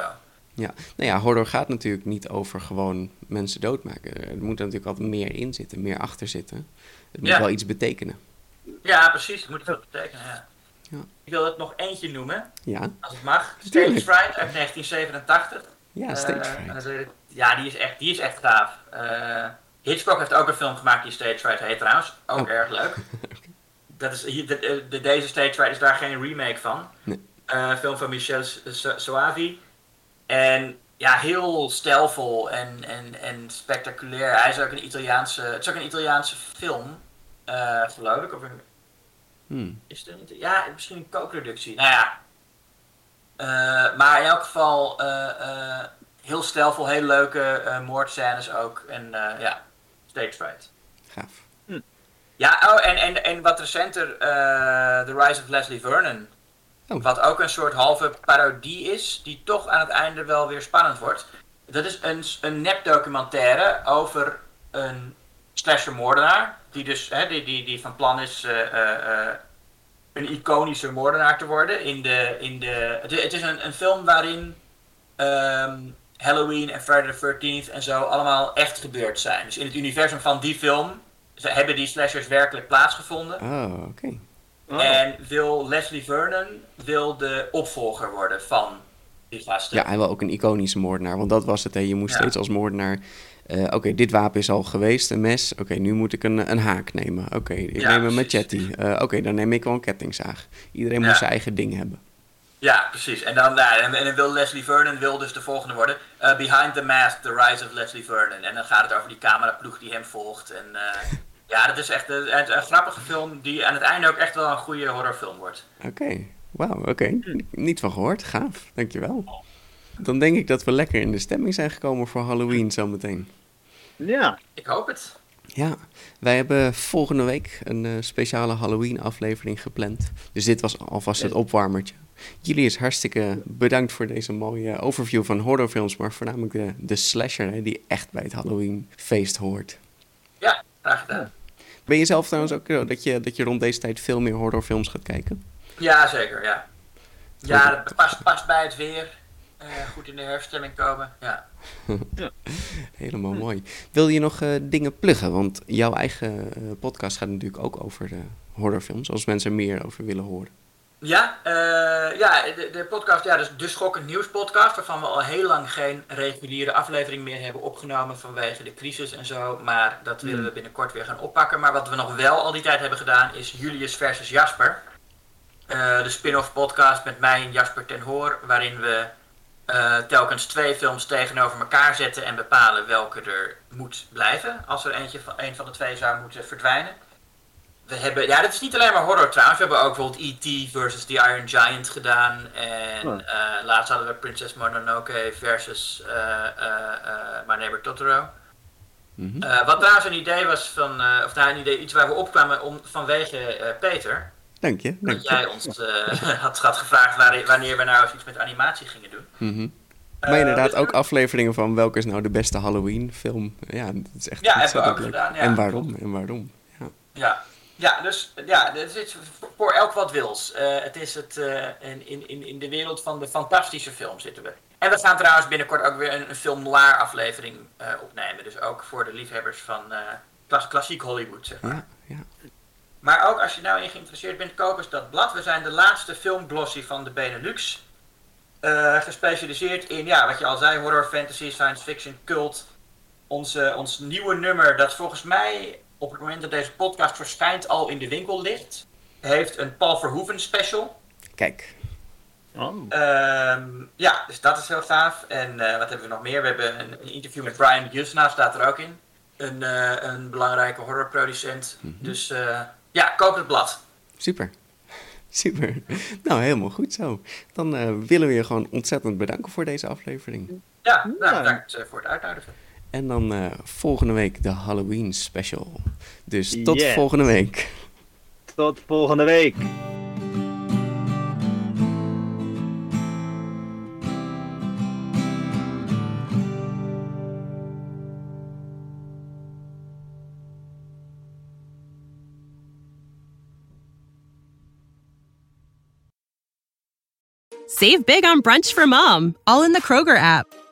Ja, nou ja, horror gaat natuurlijk niet over gewoon mensen doodmaken. Er moet er natuurlijk altijd meer in zitten, meer achter zitten. Het moet Ja. wel iets betekenen. Ja, precies. Dat moet veel betekenen, ja. Ja. Ik wil het nog eentje noemen. Ja, Als het mag. Stage. Fright uit 1987. ja stage Eh, fright. ik- ja, die is echt, die is echt gaaf. Eh, Hitchcock heeft ook een film gemaakt die Stage Fright heet trouwens. Ook Oh. erg leuk. Dat is, hier, de, de- deze Stage Fright is daar geen remake van. Nee. Eh, film van Michel So- Soavi. En ja, heel stijlvol en, en, en spectaculair. Hij is ook een Italiaanse, het is ook een Italiaanse film, eh, geloof ik. Of een, Hmm. is het een, ja, misschien een co-productie. Nou ja. Eh, maar in elk geval eh, eh, heel stijlvol, heel leuke eh moordscènes ook. En eh, ja, stage fright. Gaaf. Ja, oh, en, en, en wat recenter, eh The Rise of Leslie Vernon. Oh. Wat ook een soort halve parodie is, die toch aan het einde wel weer spannend wordt. Dat is een, een nepdocumentaire over een slasher moordenaar. Die dus hè, die, die, die van plan is eh, eh, een iconische moordenaar te worden. In de, in de, het, is- een, een film waarin ehm, Halloween en Friday the 13th en zo allemaal echt gebeurd zijn. Dus in het universum van die film hebben die slashers werkelijk plaatsgevonden. Oh, oké. Oh. En wil Leslie Vernon wil de opvolger worden van die gasten. Ja, hij wil ook een iconische moordenaar, want dat was het. Hè. Je moest Ja. steeds als moordenaar... eh, Oké, dit wapen is al geweest, een mes. Oké, nu moet ik een, een haak nemen. Oké, ik Ja, neem een machete. Eh, Oké, dan neem ik wel een kettingzaag. Iedereen Ja. moet zijn eigen ding hebben. Ja, precies. En dan, nou, en, en dan wil Leslie Vernon wil dus de volgende worden. Eh, Behind the Mask, The Rise of Leslie Vernon. En dan gaat het over die cameraploeg die hem volgt. En eh, ja, dat is echt een, een, een grappige film die aan het einde ook echt wel een goede horrorfilm wordt. Oké, wauw, oké. Niet van gehoord, gaaf. Dankjewel. Dan denk ik dat we lekker in de stemming zijn gekomen voor Halloween zometeen. Ja. Ik hoop het. Ja, wij hebben volgende week een eh, speciale Halloween-aflevering gepland. Dus dit was alvast het opwarmertje. Jullie is hartstikke bedankt voor deze mooie overview van horrorfilms, maar voornamelijk de, de slasher hè, die echt bij het Halloween-feest hoort. Ja, graag gedaan. Ben je zelf trouwens ook zo dat je, dat je rond deze tijd veel meer horrorfilms gaat kijken? Ja, zeker, ja. Ja, dat past, past bij het weer. Eh, goed in de herfststemming komen, ja. Helemaal mooi. Wil je nog eh, dingen pluggen? Want jouw eigen eh, podcast gaat natuurlijk ook over de horrorfilms, als mensen er meer over willen horen. Ja, eh, ja de, de podcast, ja, dus de Schokkend Nieuws podcast, waarvan we al heel lang geen reguliere aflevering meer hebben opgenomen vanwege de crisis en zo. Maar dat willen we binnenkort weer gaan oppakken. Maar wat we nog wel al die tijd hebben gedaan is Julius versus Jasper. Eh, de spin-off podcast met mij en Jasper ten Hoor, waarin we eh, telkens twee films tegenover elkaar zetten en bepalen welke er moet blijven. Als er eentje van, een van de twee zou moeten verdwijnen. We hebben, ja, dat is niet alleen maar horror trouwens. We hebben ook bijvoorbeeld E.T. versus The Iron Giant gedaan. En Oh. eh, laatst hadden we Princess Mononoke versus eh, eh, My Neighbor Totoro. Mhm. Wat trouwens een idee was van, of nou een idee, iets waar we opkwamen om, vanwege Peter. Dank je. Dank Dat jij ons had, had gevraagd waar- wanneer we nou iets met animatie gingen doen. Mhm. Maar inderdaad, dus- ook afleveringen van welke is nou de beste Halloween-film. Ja, dat is echt Ja, hebben we ook leuk. gedaan, ja. En waarom? En waarom? Ja. Ja, ja dus ja, het is voor elk wat wils. Eh, het is het, eh, in, in, in- de wereld van de fantastische film zitten we. En we gaan trouwens binnenkort ook weer een, een film noir aflevering eh, opnemen. Dus ook voor de liefhebbers van klas- klassiek Hollywood, zeg maar. Ja, ja. Maar ook als je nou in geïnteresseerd bent, koop eens dat blad. We zijn de laatste filmglossy van de Benelux. Gespecialiseerd in, ja, wat je al zei, horror, fantasy, science fiction, cult. Onze, ons nieuwe nummer, dat volgens mij op het moment dat deze podcast verschijnt al in de winkel ligt, heeft een Paul Verhoeven special. Kijk, Oh. Ehm, ja, dus dat is heel gaaf. En eh, wat hebben we nog meer? We hebben een, een interview met Brian Jusna, staat er ook in. Een, eh, een belangrijke horrorproducent. Dus eh, ja, koop het blad. Super. Super. Nou, helemaal goed zo. Dan eh, willen we je gewoon ontzettend bedanken voor deze aflevering. Ja, nou, Ja. bedankt voor het uitnodigen. En dan eh, volgende week de Halloween special. Dus tot Yes. volgende week. Tot volgende week. Save big on brunch for mom, all in the Kroger app.